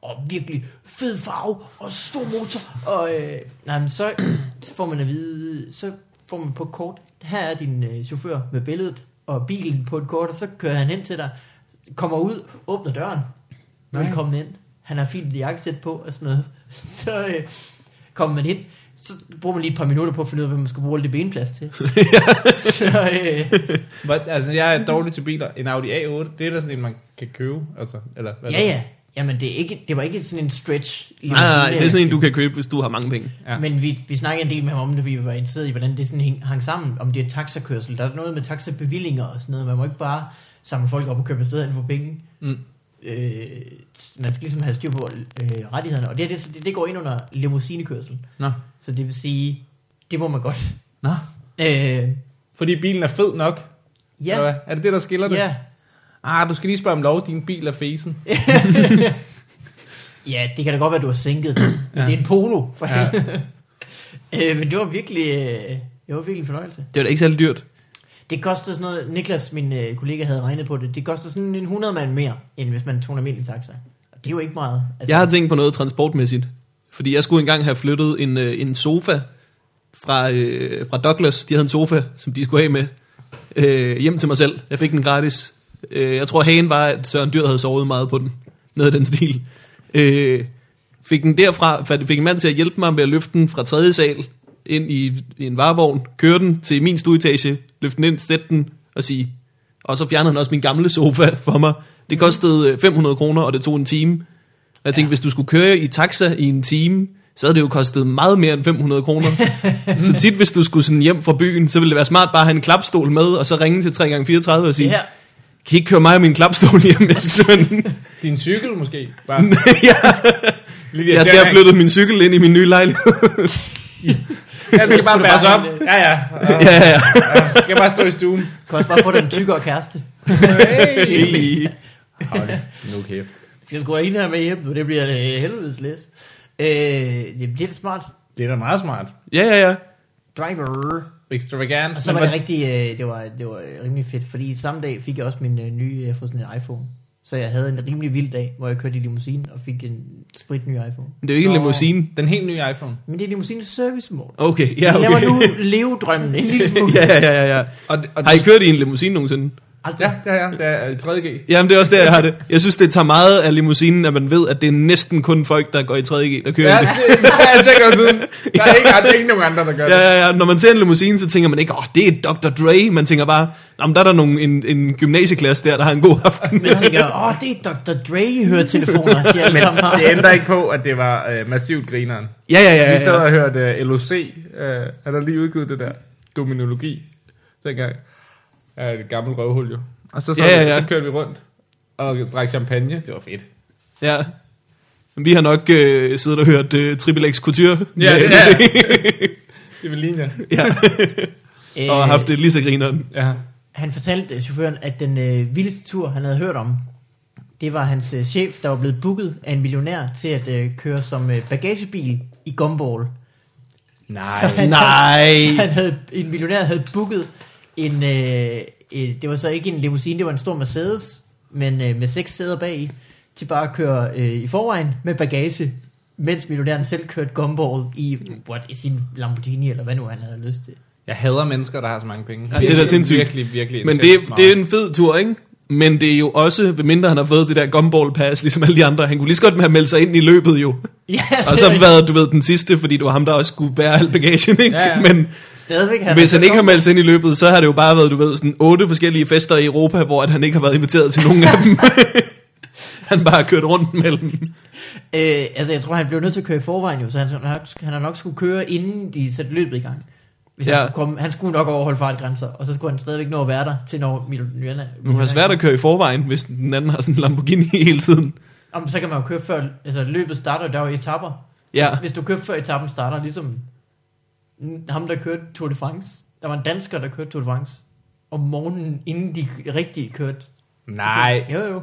S2: og virkelig fed farve, og stor motor. Og øh, nej, men så får man at vide, så får man på kort, her er din øh, chauffør med billedet og bilen på et kort, og så kører han hen til dig, kommer ud, åbner døren,
S1: Nej.
S2: velkommen ind. Han har fint jakkesæt på og sådan noget. Så øh, kommer man ind, så bruger man lige et par minutter på at finde ud af, hvad man skal bruge det benplads til. så øh,
S1: But, altså, jeg er dårlig til biler. En Audi A8, det er da sådan en, man kan købe. Altså, eller, hvad
S2: Ja, ja. Jamen, det, er ikke, det var ikke sådan en stretch.
S3: Nej, nej, nej, det er sådan en, du kan købe, hvis du har mange penge.
S1: Ja.
S2: Men vi, vi snakkede en del med ham om det, vi var interesseret i, hvordan det sådan hang, hang sammen, om det er taxakørsel. Der er noget med taxabevillinger og sådan noget. Man må ikke bare samle folk op og købe afsted hen for penge.
S1: Mm.
S2: Øh, man skal ligesom have styr på øh, rettighederne. Og det, det, det, går ind under limousinekørsel.
S1: Nå.
S2: Så det vil sige, det må man godt.
S1: Nå.
S2: Øh,
S1: Fordi bilen er fed nok.
S2: Ja?
S1: Er det det, der skiller det?
S2: ja.
S1: Ah, du skal lige spørge om lov. Din bil er fesen.
S2: ja, det kan da godt være, du har sænket den. Men
S1: Ja.
S2: det er en polo, for
S1: Ja.
S2: helvede. øh, men det var virkelig, øh, det var virkelig en fornøjelse.
S3: Det er da ikke særlig dyrt.
S2: Det kostede sådan noget, Niklas, min øh, kollega, havde regnet på det. Det koster sådan en 100 mand mere, end hvis man tog en almindelig taxa. Og det er jo ikke meget. Altså,
S3: Jeg har tænkt på noget transportmæssigt. Fordi jeg skulle engang have flyttet en, øh, en sofa fra, øh, fra Douglas. De havde en sofa, som de skulle have med øh, hjem til mig selv. Jeg fik den gratis. Øh, jeg tror, hagen var, at Søren Dyr havde sovet meget på den. Noget af den stil. Øh, fik den derfra, fik en mand til at hjælpe mig med at løfte den fra tredje sal ind i, i en varevogn, køre den til min stueetage, løfte den ind, sætte den og sige, og så fjernede han også min gamle sofa for mig. Det kostede øh, 500 kroner, og det tog en time. Og jeg tænkte, ja. hvis du skulle køre i taxa i en time, så havde det jo kostet meget mere end 500 kroner. så tit, hvis du skulle sådan hjem fra byen, så ville det være smart bare at have en klapstol med, og så ringe til 3x34 og sige,
S2: Ja,
S3: kan I ikke køre mig og min klapstol hjem? Jeg skal, simpelthen-
S1: Din cykel måske? Bare.
S3: ja, jeg skal have flyttet min cykel ind i min nye lejlighed.
S1: Ja, det skal bare bæres op. Ja, ja. ja.
S3: ja, ja.
S1: ja. Skal bare stå i stuen.
S2: du kan også bare få den tykkere kæreste.
S1: Hey. Hold nu kæft.
S2: Skal jeg sgu have en her med hjem, nu det bliver det helvedes læs. Øh, jamen, det er smart.
S1: Det er da meget smart.
S3: ja, ja, ja.
S2: Driver.
S1: Extravagant.
S2: Og så var det rigtig, øh, det var, det var rimelig fedt, fordi samme dag fik jeg også min øh, nye, jeg har fået sådan en iPhone. Så jeg havde en rimelig vild dag, hvor jeg kørte i limousine og fik en sprit ny iPhone.
S3: Men det er jo ikke en
S1: Nå,
S3: limousine.
S1: Den helt nye iPhone.
S2: Men det er limousine service mode.
S3: Okay,
S2: Ja,
S3: ja,
S2: okay.
S3: okay.
S2: laver nu levedrømmen en lille smule.
S3: ja, ja, ja, ja.
S1: Og, og
S3: Har I kørt i en limousine nogensinde?
S2: Aldrig.
S1: Ja, det er jeg. Det er i 3G.
S3: Jamen, det er også der, jeg har det. Jeg synes, det tager meget af limousinen, at man ved, at det er næsten kun folk, der går i 3G, der kører
S1: Ja,
S3: i
S1: det,
S3: det.
S1: det har jeg over siden. Der er ikke, der er ikke nogen andre, der gør
S3: Ja,
S1: det.
S3: ja, ja. Når man ser en limousine, så tænker man ikke, åh, oh, det er Dr. Dre. Man tænker bare, Nå, men der er der nogle, en, en gymnasieklasse der, der har en god aften.
S2: Men jeg tænker, åh, det er Dr. Dre høretelefoner, de alle sammen har.
S1: Det ændrer ikke på, at det var øh, massivt grineren.
S3: Ja, ja, ja.
S1: Vi sad
S3: ja.
S1: og hørte LOC. Uh, han har lige udgivet det der dominologi dengang. Ja, et gammelt røvhul jo. Og så, så,
S3: Ja, ja, ja.
S1: så kørte vi rundt og drak champagne. Det var fedt.
S3: ja. Men Vi har nok øh, siddet og hørt øh, Triple X Couture.
S1: Ja,
S3: med
S1: ja.
S3: LOC.
S1: Det vil ligne
S3: ja.
S2: Øh,
S3: Og har haft det lige så grineren.
S1: Ja.
S2: Han fortalte øh, chaufføren, at den øh, vildeste tur, han havde hørt om, det var hans øh, chef, der var blevet booket af en millionær til at øh, køre som øh, bagagebil i Gumball. Så han,
S3: Nej.
S2: Så han havde, en millionær havde booket en, øh, en, det var så ikke en limousine, det var en stor Mercedes, men øh, med seks sæder bag til bare at køre øh, i forvejen med bagage, mens millionæren selv kørte Gumball i, what, i sin Lamborghini, eller hvad nu han havde lyst til.
S1: Jeg hader mennesker, der har så mange penge.
S3: Ja, det er da sindssygt.
S1: Virkelig, virkelig
S3: Men det, det er en fed tur, ikke? Men det er jo også, ved mindre han har fået det der gumball pass, ligesom alle de andre. Han kunne lige så godt have meldt sig ind i løbet jo.
S2: Ja,
S3: Og så været, du ved, den sidste, fordi det var ham, der også skulle bære al bagagen, ikke?
S1: Ja, ja.
S3: Men
S2: stadigvæk han
S3: hvis han ikke har meldt sig ind i løbet, så har det jo bare været, du ved, sådan otte forskellige fester i Europa, hvor at han ikke har været inviteret til nogen af dem. han bare har kørt rundt mellem.
S2: Øh, altså, jeg tror, han blev nødt til at køre i forvejen jo, så han, han, han har nok skulle køre, inden de satte løbet i gang. Hvis ja. Han, skulle komme, han skulle nok overholde fartgrænser, og så skulle han stadigvæk nå at være der, til når Mil- Milana...
S3: Nu har svært at køre i forvejen, hvis den anden har sådan en Lamborghini hele tiden.
S2: Om, så kan man jo køre før, altså løbet starter, der er jo etapper.
S3: Ja,
S2: Hvis du kører før etappen starter, ligesom ham, der kørte Tour de France. Der var en dansker, der kørte Tour de France. Om morgenen, inden de rigtig kørte.
S1: Nej,
S2: Jo, jo.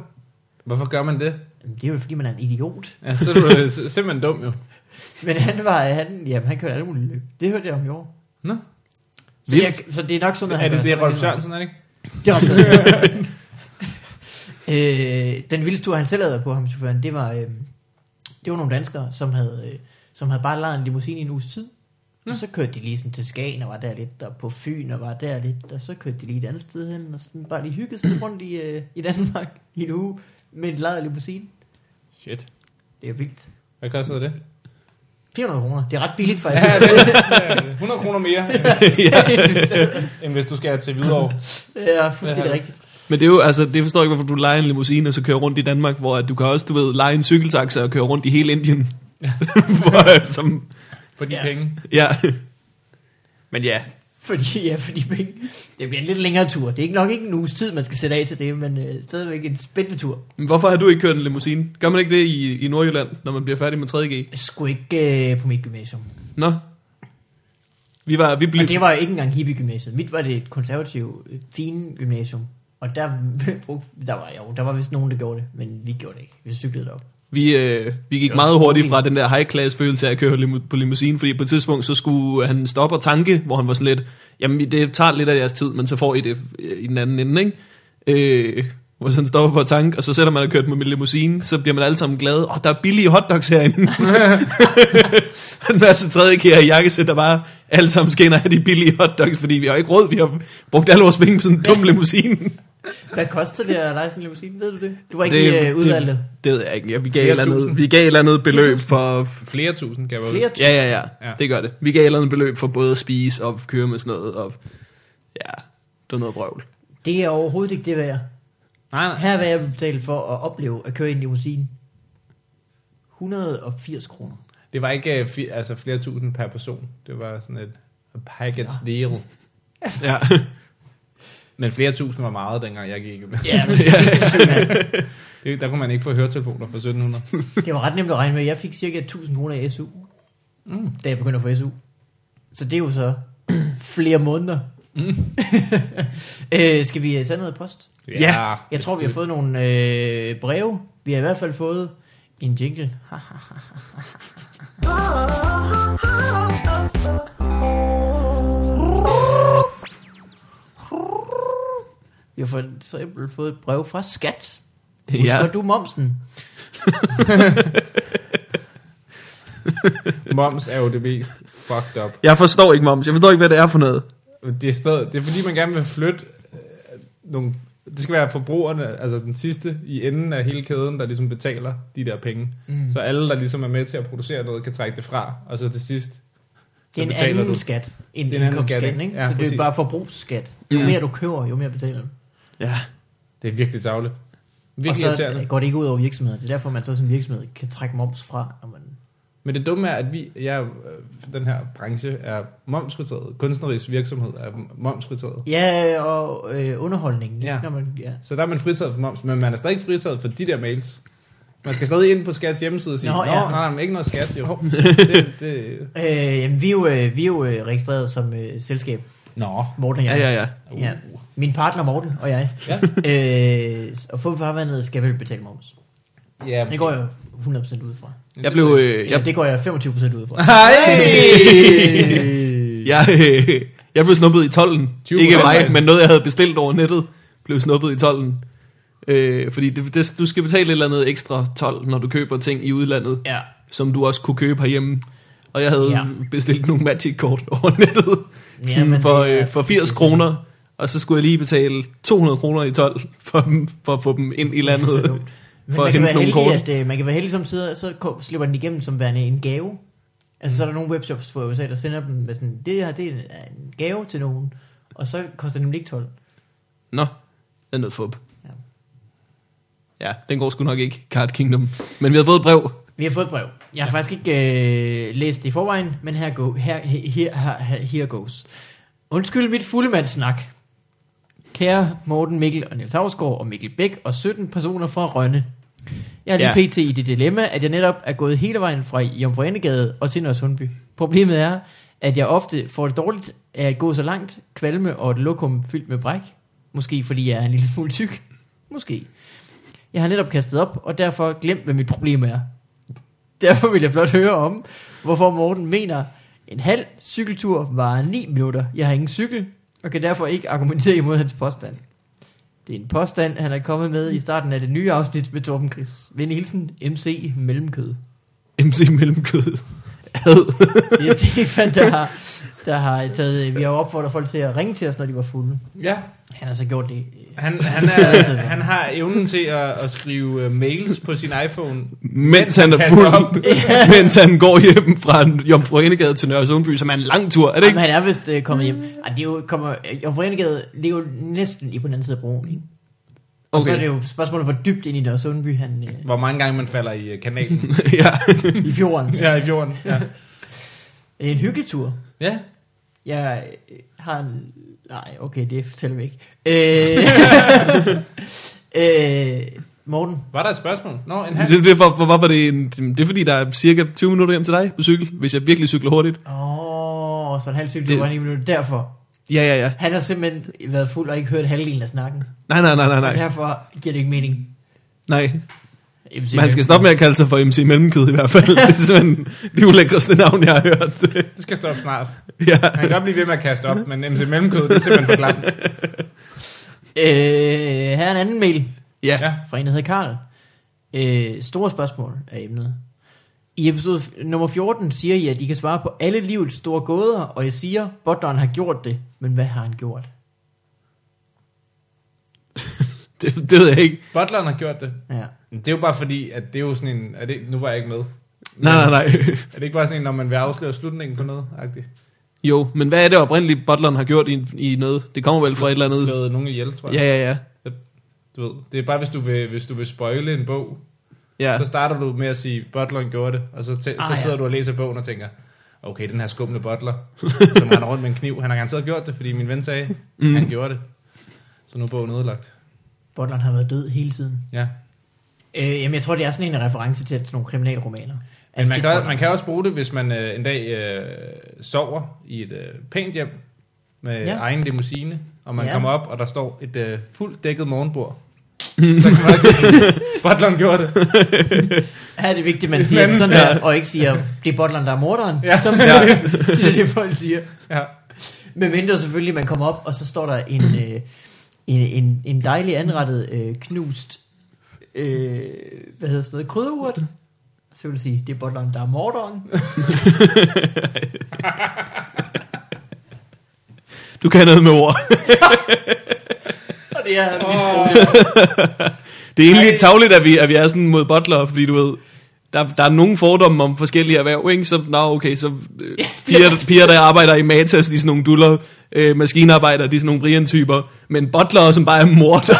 S1: hvorfor gør man det?
S2: Jamen, Det er jo fordi, man er en idiot.
S1: Ja, så er du øh, simpelthen dum jo.
S2: Men han var, han, jamen, han kørte alle mulige løb. Det hørte jeg om i år.
S1: Nå.
S2: Så, jeg, så det er nok sådan, noget,
S1: Er det det, Rolf Sørensen, er det ikke?
S2: Det er Sørensen. øh, den vildeste tur, han selv havde på, ham chaufføren, det var, øh, det var nogle danskere, som havde, øh, som havde bare lejet en limousine i en uges tid. Og så kørte de lige sådan til Skagen og var der lidt, og på Fyn og var der lidt, og så kørte de lige et andet sted hen, og sådan bare lige hyggede sig rundt i, øh, i Danmark i en uge med en lejet limousine.
S1: Shit.
S2: Det er vildt.
S1: Hvad koster det?
S2: 400 kroner. Det er ret billigt faktisk.
S1: Ja, det er 100 kroner mere, end hvis du skal til Hvidovre.
S2: det er fuldstændig
S1: Ja.
S2: rigtigt.
S3: men det er jo, altså, det forstår jeg ikke, hvorfor du leger en limousine, og så kører rundt i Danmark, hvor at du kan også, du ved, lege en cykeltaxa og køre rundt i hele Indien. hvor, som,
S1: For de
S2: Ja.
S1: penge.
S3: ja. Men ja,
S2: Fordi, ja, fordi penge. det bliver en lidt længere tur. Det er ikke nok ikke en uges tid, man skal sætte af til det, men øh, stadigvæk en spændende tur.
S3: men hvorfor har du ikke kørt en limousine? Gør man ikke det i, i Nordjylland, når man bliver færdig med 3.G?
S2: Jeg skulle ikke øh, på mit gymnasium.
S3: Nå. Vi var, vi blev,
S2: Og det var ikke engang hippie-gymnasiet. Mit var det et konservativt, fine gymnasium. Og der, der var jo, der var vist nogen, der gjorde det, men vi gjorde det ikke. Vi cyklede derop.
S3: Vi, øh, vi gik meget hurtigt fra den der high class følelse af at køre limo- på limousine, fordi på et tidspunkt så skulle han stoppe og tanke, hvor han var sådan lidt, jamen det tager lidt af jeres tid, men så får I det øh, i den anden ende, ikke? Øh, hvor så han stopper for at tanke, og så sætter man og kørt med limousine, så bliver man alle sammen glade. Åh, oh, der er billige hotdogs herinde. en masse tredje kære i jakkesæt, der bare alle sammen skinner af de billige hotdogs, fordi vi har ikke råd, vi har brugt alle vores penge på sådan en dum limousine.
S2: Hvad koster det at lege sådan en limousine? Ved du det? Du var ikke det, øh, udvalgt det.
S3: det, ved jeg ikke. Ja, vi gav et eller andet,
S1: tusind.
S3: vi gav et eller andet beløb for,
S1: Flere tusind, kan jeg vel.
S2: Flere
S3: Ja, ja, ja,
S1: Ja.
S3: ja. Det gør det. Vi gav et eller andet beløb for både at spise og køre med sådan noget. Og ja, det var noget brøvl.
S2: Det er overhovedet ikke det værd.
S1: Nej, nej.
S2: Her vil jeg betale for at opleve at køre i en limousine. 180 kroner.
S1: Det var ikke fi, altså flere tusind per person. Det var sådan et a package deal.
S3: Ja.
S1: Men flere tusind var meget, dengang jeg gik i gymnasiet.
S2: Ja, men
S1: Det, der kunne man ikke få høretelefoner for 1700.
S2: det var ret nemt at regne med. Jeg fik cirka 1000 kroner i SU,
S1: Mm.
S2: da jeg begyndte at få SU. Så det er jo så flere måneder.
S1: Mm.
S2: øh, skal vi tage noget post?
S3: Ja.
S2: Jeg tror, vi har fået nogle øh, breve. Vi har i hvert fald fået en jingle. Vi har for eksempel fået et brev fra Skat. Husker
S3: ja.
S2: du momsen?
S1: Moms er jo det mest fucked up.
S3: Jeg forstår ikke, moms. Jeg forstår ikke, hvad det er for noget.
S1: Det er, stadig, det er fordi, man gerne vil flytte øh, nogle... Det skal være forbrugerne, altså den sidste i enden af hele kæden, der ligesom betaler de der penge.
S2: Mm.
S1: Så alle, der ligesom er med til at producere noget, kan trække det fra. Og så til sidst...
S2: Det er en
S1: betaler
S2: anden
S1: du.
S2: skat end
S1: Det er en anden
S2: indkomstskat,
S1: skat, ikke?
S2: ikke?
S1: Ja,
S2: så det er bare forbrugsskat. Jo
S3: Mm.
S2: mere du køber, jo mere betaler du.
S3: Ja.
S1: Det er virkelig tavligt.
S2: Og
S1: Virkelig
S2: så
S1: irriterende.
S2: går det ikke ud over virksomheder. Det er derfor, man så som virksomhed kan trække moms fra. Når man...
S1: Men det dumme er, at vi, jeg, øh, den her branche er momsfritaget. Kunstnerisk virksomhed er momsfritaget.
S2: Ja, og øh, underholdningen.
S1: Ja.
S2: Når man, ja.
S1: Så der er man fritaget for moms, men man er stadig fritaget for de der mails. Man skal stadig ind på Skats hjemmeside og sige,
S2: Nå,
S1: Nå,
S2: ja.
S1: nej, nej, men ikke noget skat, jo. det, det,
S2: Øh, jamen, vi er jo, øh, vi er jo øh, registreret som øh, selskab.
S1: Nå.
S2: Morten og
S3: Ja,
S2: jeg.
S3: ja, ja.
S2: ja. Min partner Morten og jeg.
S1: Ja.
S2: øh, og få farvandet skal vel betale moms.
S1: Ja,
S2: Det går jeg 100% ud fra.
S3: Jeg blev... Øh,
S2: Ja,
S3: jeg,
S2: det går jeg 25% ud fra.
S1: Hej!
S3: jeg, øh, jeg blev snuppet i tollen.
S1: 20%.
S3: Ikke mig, men noget, jeg havde bestilt over nettet, blev snuppet i tollen. Øh, fordi det, det, du skal betale et eller andet ekstra 12, når du køber ting i udlandet,
S2: Ja.
S3: som du også kunne købe herhjemme. Og jeg havde
S2: Ja.
S3: ja. bestilt nogle Magic-kort over nettet
S2: Ja,
S3: sådan
S2: men
S3: for,
S2: er
S3: øh, for 80
S2: præcis
S3: kroner. Og så skulle jeg lige betale 200 kroner i 12 for, dem, for at få dem ind i landet.
S2: Men
S3: for
S2: man
S3: at
S2: kan,
S3: hente
S2: være
S3: nogle
S2: heldig,
S3: kort.
S2: at, øh, man kan være heldig som tider, så ko- slipper den igennem som værende en gave. Altså så er der nogle webshops fra USA, der sender dem med sådan, det her det er en gave til nogen, og så koster det nemlig ikke 12.
S3: Nå, det er noget fup.
S2: Ja.
S3: Ja, den går sgu nok ikke, Card Kingdom. Men vi har fået et brev.
S2: Vi har fået et brev. Jeg har ja. faktisk ikke øh, læst det i forvejen, men her, go, her, her, her, her, here goes. Undskyld mit fuldemandssnak. Kære Morten, Mikkel og Niels Havsgaard og Mikkel Bæk og 17 personer fra Rønne. Jeg er lige
S3: Ja.
S2: pt. i det dilemma, at jeg netop er gået hele vejen fra Jomfru og til Nørre Sundby. Problemet er, at jeg ofte får det dårligt af at gå så langt, kvalme og et lokum fyldt med bræk. Måske fordi jeg er en lille smule tyk. Måske. Jeg har netop kastet op, og derfor glemt, hvad mit problem er. Derfor vil jeg blot høre om, hvorfor Morten mener, en halv cykeltur var 9 minutter. Jeg har ingen cykel, og kan derfor ikke argumentere imod hans påstand. Det er en påstand, han er kommet med i starten af det nye afsnit med Torben Chris. Venlig hilsen, MC Mellemkød.
S3: MC Mellemkød. Ad.
S2: Det er Stefan, der har, der har taget... Vi har opfordret folk til at ringe til os, når de var fulde.
S1: Ja,
S2: Han har så gjort det.
S1: han, han, er, han har evnen til at, at skrive uh, mails på sin iPhone.
S3: Mens han er
S1: kaster op.
S3: fuld. mens han går hjem fra Jomfru Enegade til Nørre Sundby, som er en lang tur, er det
S2: Jamen,
S3: ikke?
S2: han er vist øh, kommet hjem. Ej, det er jo, kommer, Jomfru Anegade ligger jo næsten i på den anden side af broen, ikke? Og okay. så er det jo spørgsmålet, hvor dybt ind i Nørre Sundby han... Øh,
S1: Hvor mange gange man falder i uh, kanalen.
S3: ja.
S2: I fjorden.
S1: ja, i fjorden. Ja.
S2: En hyggelig tur.
S1: ja.
S2: Jeg øh, har en... Nej, okay, det fortæller vi ikke. Øh, øh, Morten,
S1: Var der et spørgsmål? Nå, en halv.
S3: Det, det, er for, for, hvorfor det, er en, det er fordi, der er cirka 20 minutter hjem til dig på cykel, hvis jeg virkelig cykler hurtigt.
S2: åh, oh, så en halv cykel,
S3: Det-
S2: var 9 minutter. Derfor.
S3: Ja, ja, ja.
S2: Han har simpelthen været fuld og ikke hørt halvdelen af snakken.
S3: Nej, nej, nej, nej,
S2: Og
S3: nej.
S2: derfor giver det ikke mening.
S3: nej.
S2: MC
S3: Men han skal stoppe med at kalde sig for MC Mellemkød i hvert fald. det er simpelthen det ulækreste navn, jeg har hørt.
S1: Det skal stoppe snart.
S3: ja.
S1: Han kan godt blive ved med at kaste op, men MC Mellemkød, det er simpelthen for klamt.
S2: Øh, her er en anden mail
S3: Ja.
S1: Ja.
S2: fra en, der hedder Karl. Øh, store spørgsmål er emnet. I episode nummer 14 siger I, at I kan svare på alle livets store gåder, og jeg siger, Butleren har gjort det. Men hvad har han gjort?
S3: Det, det ved jeg ikke.
S1: Butleren har gjort det.
S2: Ja.
S1: Men Det er jo bare fordi, at det er jo sådan en... Er det, nu var jeg ikke med.
S3: Nej, nej, nej.
S1: Er det ikke bare sådan en, når man vil afsløre slutningen på noget? -agtigt?
S3: Jo, men hvad er det oprindeligt, Butleren har gjort i, i noget? Det kommer vel fra et eller andet...
S1: Slået nogen ihjel, tror jeg.
S3: Ja, ja, ja.
S1: Du ved, det er bare, hvis du vil, hvis du vil spoile en bog,
S3: ja.
S1: så starter du med at sige, butleren gjorde det, og så,
S2: Ah,
S1: så
S2: ja.
S1: sidder du og læser bogen og tænker, okay, den her skumle butler, som render rundt med en kniv, han har garanteret gjort det, fordi min ven sagde,
S3: mm.
S1: han gjorde det. Så nu er bogen ødelagt.
S2: Butleren har været død hele tiden.
S1: Ja.
S2: Øh, jamen, jeg tror, det er sådan en reference til sådan nogle kriminalromaner.
S1: Men man
S2: Altid
S1: kan, man kan også bruge det, hvis man øh, en dag øh, sover i et øh, pænt hjem med
S2: Ja.
S1: ja. egen limousine, og man
S2: Ja.
S1: ja. kommer op, og der står et øh, fuldt dækket morgenbord. så kan man også butleren gjorde det.
S2: Er det vigtigt, at man siger
S1: man-
S2: sådan der, og ikke siger, det er butleren, der er morderen.
S1: Ja.
S2: Som
S1: Ja.
S2: det er det, folk siger.
S1: Ja.
S2: Men mindre selvfølgelig, man kommer op, og så står der en, øh, en, en, en dejlig anrettet, øh, knust, øh, hvad hedder sådan noget, krydderurt. Så vil jeg sige, det er butleren, der er morderen.
S3: Du kan noget med ord.
S2: Og det er misbrugt.
S3: Det er egentlig
S1: Ej.
S3: tavligt, at vi, at vi er sådan mod butler, fordi du ved, der, der er nogle fordomme om forskellige erhverv, ikke? Så, nå, okay, så øh, piger, piger, der arbejder i Matas, de er sådan nogle duller, øh, maskinarbejdere, de er sådan nogle Brian-typer, men butler, som bare er morder.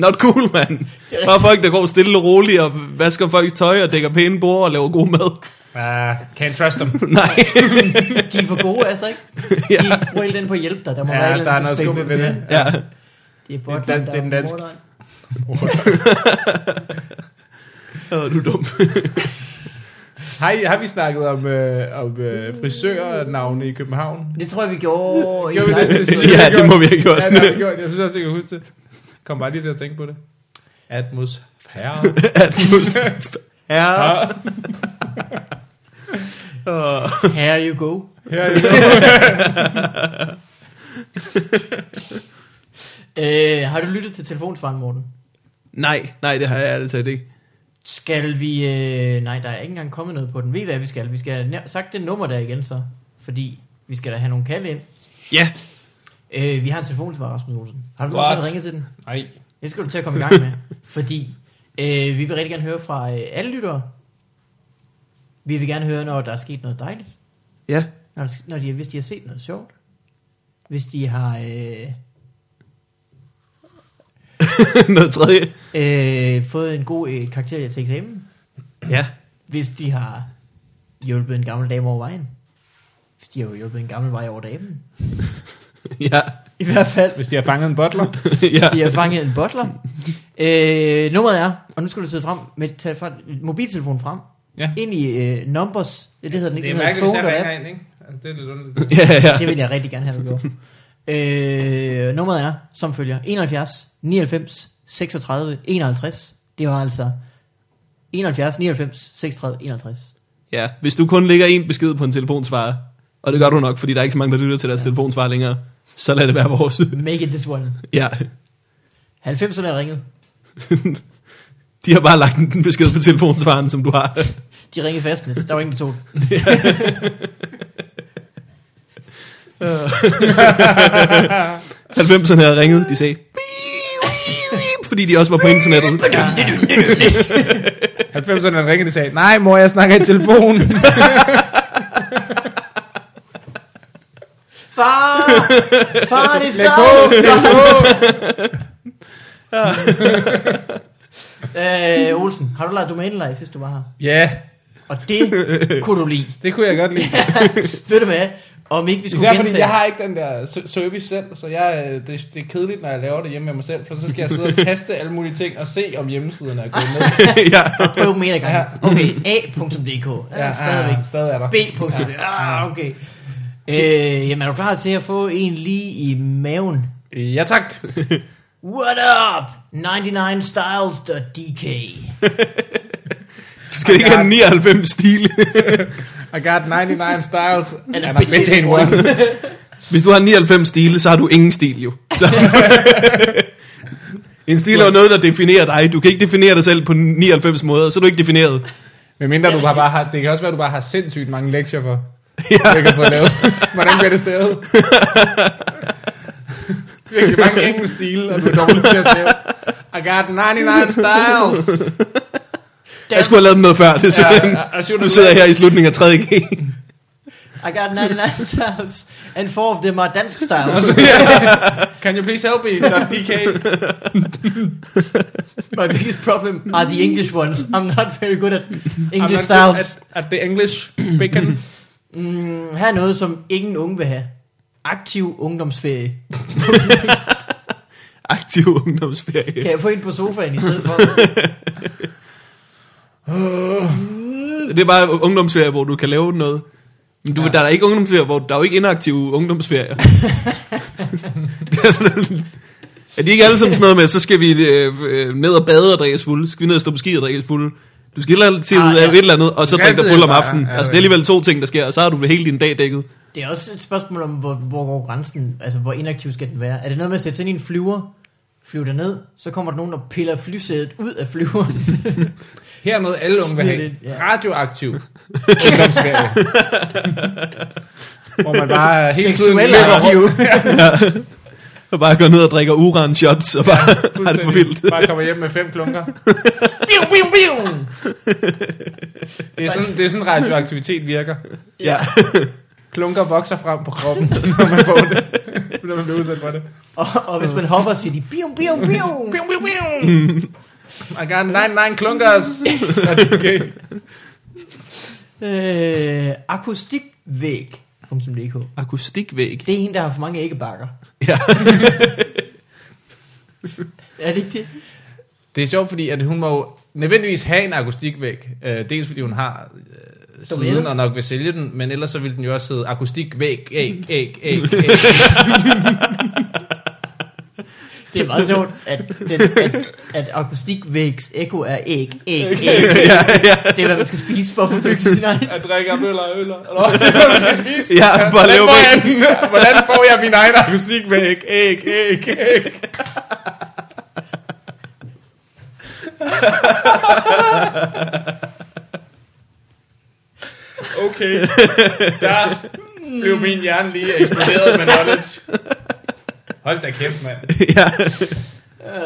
S3: Not cool, mand. Bare folk, der går stille og roligt og vasker folks tøj og dækker pæne bord og laver god mad.
S1: Uh, can't trust them.
S3: Nej.
S2: De er for gode, altså ikke?
S3: ja.
S2: De bruger hele den på at hjælpe dig. Der må
S1: Ja,
S2: være
S1: der er noget skummelt ved det.
S3: ja.
S2: Det er butleren,
S1: Det er den-
S2: der
S1: det er den danske.
S3: Åh, du er dum.
S1: Har, I, har vi snakket om, øh, om øh, frisørnavne i København?
S2: Det tror jeg, vi gjorde.
S1: Gjorde vi det? Det
S3: Ja, det
S1: gjorde.
S3: må vi have gjort.
S1: Ja, det har vi gjort. Jeg synes også, jeg kan huske det. Kom bare lige til at tænke på det. Atmosfære.
S3: Atmos. Ja.
S1: Ja.
S3: Åh.
S2: Here you go.
S1: Her er det.
S2: Øh, har du lyttet til telefonsvaren, Morten?
S3: Nej, nej, det har jeg ærligt talt ikke.
S2: Skal vi... Øh, nej, der er ikke engang kommet noget på den. Ved I, hvad vi skal? Vi skal have sagt det nummer der igen så. Fordi vi skal da have nogle kalde ind.
S3: Ja.
S2: Øh, vi har en telefonsvar, Rasmus Olsen. Har du nogensinde ringet til den?
S1: Nej.
S2: Det skal du til at komme i gang med. fordi øh, vi vil rigtig gerne høre fra øh, alle lyttere. Vi vil gerne høre, når der er sket noget dejligt.
S3: Ja.
S2: Når, når de, hvis de har set noget sjovt. Hvis de har... Øh,
S3: Noget tredje.
S2: Øh, fået en god øh, karakter til eksamen,
S3: Ja.
S2: hvis de har hjulpet en gammel dame over vejen. Hvis de har jo hjulpet en gammel vej over damen.
S3: Ja.
S2: I hvert fald,
S1: Hvis de har fanget en butler.
S3: ja.
S2: hvis de har fanget en butler. Øh, nummeret er, og nu skal du sidde frem med tage fra, mobiltelefonen frem,
S1: Ja.
S2: ind i øh, numbers, det, det hedder den ikke,
S1: Det er mærkeligt, hvis jeg
S2: app.
S1: ringer ind, ikke? Altså, det er lidt underligt.
S3: ja, ja.
S2: Det vil jeg rigtig gerne have, du gjorde. øh, nummeret er som følger 71 99 36 51. Det var altså 71 99 36 51.
S3: ja. Hvis du kun lægger en besked på en telefonsvarer, og det gør du nok, fordi der er ikke så mange, der lytter til deres ja. telefonsvarer længere, så lad det være vores.
S2: Make it this one.
S3: ja.
S2: 90'erne er ringet.
S3: De har bare lagt en besked på telefonsvaren, som du har.
S2: De ringede fastnet. Der var ingen, der tog den.
S3: 90'erne har ringet, de sagde, fordi de også var på internettet.
S1: 90'erne ringede og sagde, nej mor, jeg snakker i telefonen.
S2: Far! Far, det er
S1: Læg på,
S2: snart!
S1: læg på.
S2: øh, Olsen, har du lavet domæneleje, sidst du var her?
S1: Ja,
S2: Og det kunne du lide.
S1: det kunne jeg godt lide.
S2: Ved du hvad? Om ikke vi skulle
S1: Især fordi jeg har ikke den der service selv, så jeg, øh, det, det er kedeligt, når jeg laver det hjemme med mig selv, for så skal jeg sidde og teste alle mulige ting og se, om hjemmesiderne er gået ned.
S3: ja.
S2: Og prøve en af gangen. Okay, a.dk. Ja,
S1: Ja,
S2: stadigvæk.
S1: stadig er der.
S2: B.dk. Ah, okay. Øh, jamen, er du klar til at få en lige i maven?
S1: Ja tak.
S2: What up? 99styles.dk
S3: Du skal ikke have 99 stil.
S1: I got 99 styles
S2: And a bitch ain't
S1: one.
S3: Hvis du har 99 stile, så har du ingen stil jo. Så. en stil er jo noget, der definerer dig. Du kan ikke definere dig selv på 99 måder, så er du ikke defineret.
S1: Men mindre du har bare har, det kan også være, du bare har sindssygt mange lektier for, ja. jeg kan få lavet. Hvordan bliver det stavet? Virkelig mange engelsk stil, og du er dårlig til at stave. I got 99 styles.
S3: Jeg skulle have lavet dem noget før. Det er sådan,
S1: Ja, ja,
S3: nu sidder jeg her i slutningen af 3G.
S2: I got 99 styles, and four of them are dansk styles.
S1: Can you please help me? .dk.
S2: My biggest problem are the English ones. I'm not very good at
S1: I'm
S2: English
S1: not good
S2: styles.
S1: At, at the English speaking.
S2: Mm, her er noget, som ingen unge vil have. Aktiv ungdomsferie.
S3: Aktiv ungdomsferie.
S2: Kan jeg få en på sofaen i stedet for?
S3: Det er bare ungdomsferie, hvor du kan lave noget. Men du, ja. der er ikke ungdomsferie, hvor der er jo ikke inaktive ungdomsferier. Det er sådan- er de ikke alle sammen sådan noget med, så skal vi øh, øh, ned og bade og drikke os fulde, skal vi ned og stå på ski og drikke os fulde. Du skal hele tiden
S2: Ah,
S3: ah,
S2: ja.
S3: ja. et eller andet, og så drikke dig fuld om aftenen.
S1: ja,
S3: altså det er alligevel to ting, der sker, og så har du hele din dag dækket.
S2: Det er også et spørgsmål om, hvor, hvor går grænsen, altså hvor inaktiv skal den være. Er det noget med at sætte sig ind i en flyver, flyve derned, så kommer der nogen, der piller flysædet ud af flyveren.
S1: Hermed alle unge vil have
S2: ja.
S1: radioaktiv. Hvor man bare hele tiden løber
S2: aktiv.
S1: rundt.
S3: Og bare gå ned og drikker uran shots, og bare har det for vildt.
S1: Bare kommer hjem med fem klunker.
S2: Biu, biu, biu.
S1: Det er sådan, det er sådan radioaktivitet virker.
S3: Ja.
S1: Klunker vokser frem på kroppen, når man får det. Når man bliver udsat for det.
S2: Og, og hvis man hopper, siger de biu, biu, biu.
S1: Biu, biu, biu. I got 99 klunkers. Er det okay?
S2: Øh, akustikvæg.dk
S3: Akustikvæg.
S2: Det er en, der har for mange æggebakker.
S3: Ja.
S2: Er det ikke det?
S1: Det er sjovt, fordi at hun må jo nødvendigvis have en akustikvæg. Øh, dels fordi hun har øh, siden og nok vil sælge den, men ellers så vil den jo også hedde akustikvæg, æg, æg, æg, æg.
S2: Det er meget sjovt, at, den, at, at akustikvægs ekko er æg, æg, æg. æg.
S3: ja, ja.
S2: Det er, hvad man skal spise for at få bygget sin egen.
S1: Jeg drikker møller og øller. Eller hvad det er, man skal spise?
S3: Ja, bare
S1: hvordan,
S3: lave
S1: får jeg, hvordan får jeg min egen akustikvæg? Æg, æg, æg. Okay, der blev min hjerne lige eksploderet med knowledge. Hold da kæft, mand.
S3: ja.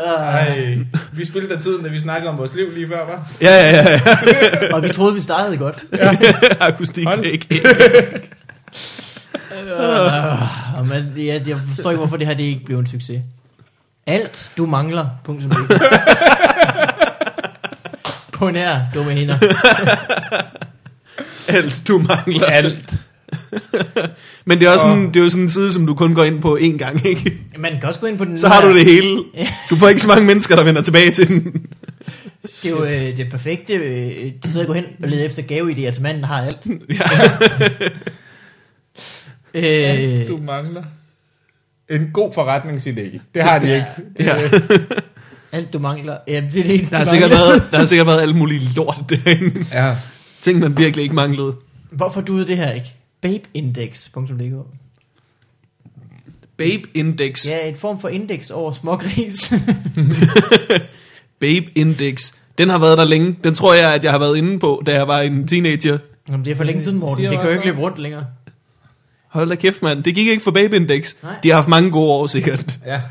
S1: Ej, vi spildte da tiden, da vi snakkede om vores liv lige før, var?
S3: Ja, ja, ja,
S2: Og vi troede, vi startede godt.
S3: ja. Akustikvæg.
S2: Og man, ja, jeg forstår ikke, hvorfor det her det ikke blev en succes. Alt du mangler. Punktum. På nær dumme hænder.
S3: Alt du mangler.
S1: Alt.
S3: Men det er også
S1: Og-
S3: sådan, det er jo sådan en side, som du kun går ind på én gang, ikke?
S2: Man kan også gå ind på den.
S3: Så har du det hele. Du får ikke så mange mennesker, der vender tilbage til den.
S2: Det er jo øh, det perfekte øh, sted at gå hen og lede efter gaveidéer til manden, har alt.
S3: Ja.
S2: Øh,
S1: du mangler. En god forretningsidé. Det har de ikke.
S3: Ja.
S2: alt du mangler. Ja, det er det eneste,
S3: Der har sikkert været, der har sikkert været alt muligt lort derinde.
S1: Ja.
S3: Ting, man virkelig ikke manglede.
S2: Hvorfor duede det her ikke? Babeindex.dk
S3: Babe Index.
S2: Ja, et form for indeks over smågris.
S3: Babe Index. Den har været der længe. Den tror jeg, at jeg har været inde på, da jeg var en teenager.
S2: Jamen, det er for længe siden, Morten. Det kan jo
S1: også
S2: ikke løbe rundt længere.
S3: Hold da kæft, mand. Det gik ikke for Babe Index.
S2: Nej.
S3: De har haft mange gode år, sikkert.
S1: Ja.
S2: Jeg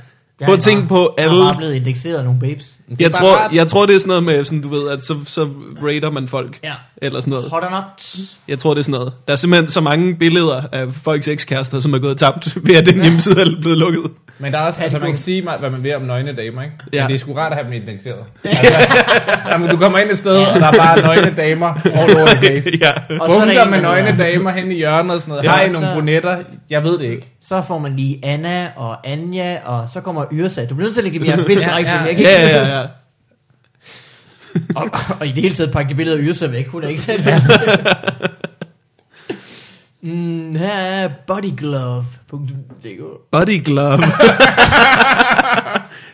S3: Prøv
S2: er
S3: at tænke
S2: bare-
S3: på
S2: Jeg er
S3: alle...
S2: bare blevet indekseret af nogle babes.
S1: Det
S3: Jeg
S1: bare
S3: tror,
S1: rart.
S3: jeg tror, det er sådan noget med, sådan, du ved, at så, så rater man folk.
S2: Ja.
S3: Eller sådan noget.
S2: Hot or not.
S3: Jeg tror, det er sådan noget. Der er simpelthen så mange billeder af folks ekskærester, som er gået tabt ved, at den hjemmeside er blevet lukket.
S1: Men der er også, altså man kan sige, hvad man vil om nøgne damer, ikke?
S3: Ja.
S1: Men det er sgu rart at have dem indekseret. Altså, jamen, du kommer ind et sted, og der er bare nøgne damer all over the place.
S3: ja.
S2: Og så er der
S1: Bunker med nøgne damer hen i hjørnet og sådan noget.
S3: Ja,
S1: Ja, Har I
S2: så-
S1: nogle brunetter? Jeg ved det ikke.
S2: Så får man lige Anna og Anja, og så kommer Yrsa. Du bliver nødt til at lægge i alfabetisk
S1: Ja, ja.
S2: Jeg kan
S3: Ja,
S2: ikke-
S3: ja, ja.
S2: og, og, i det hele taget pakke det billede af Yrsa væk. Hun er ikke selv. mm, her er bodyglove.dk
S3: Body glove.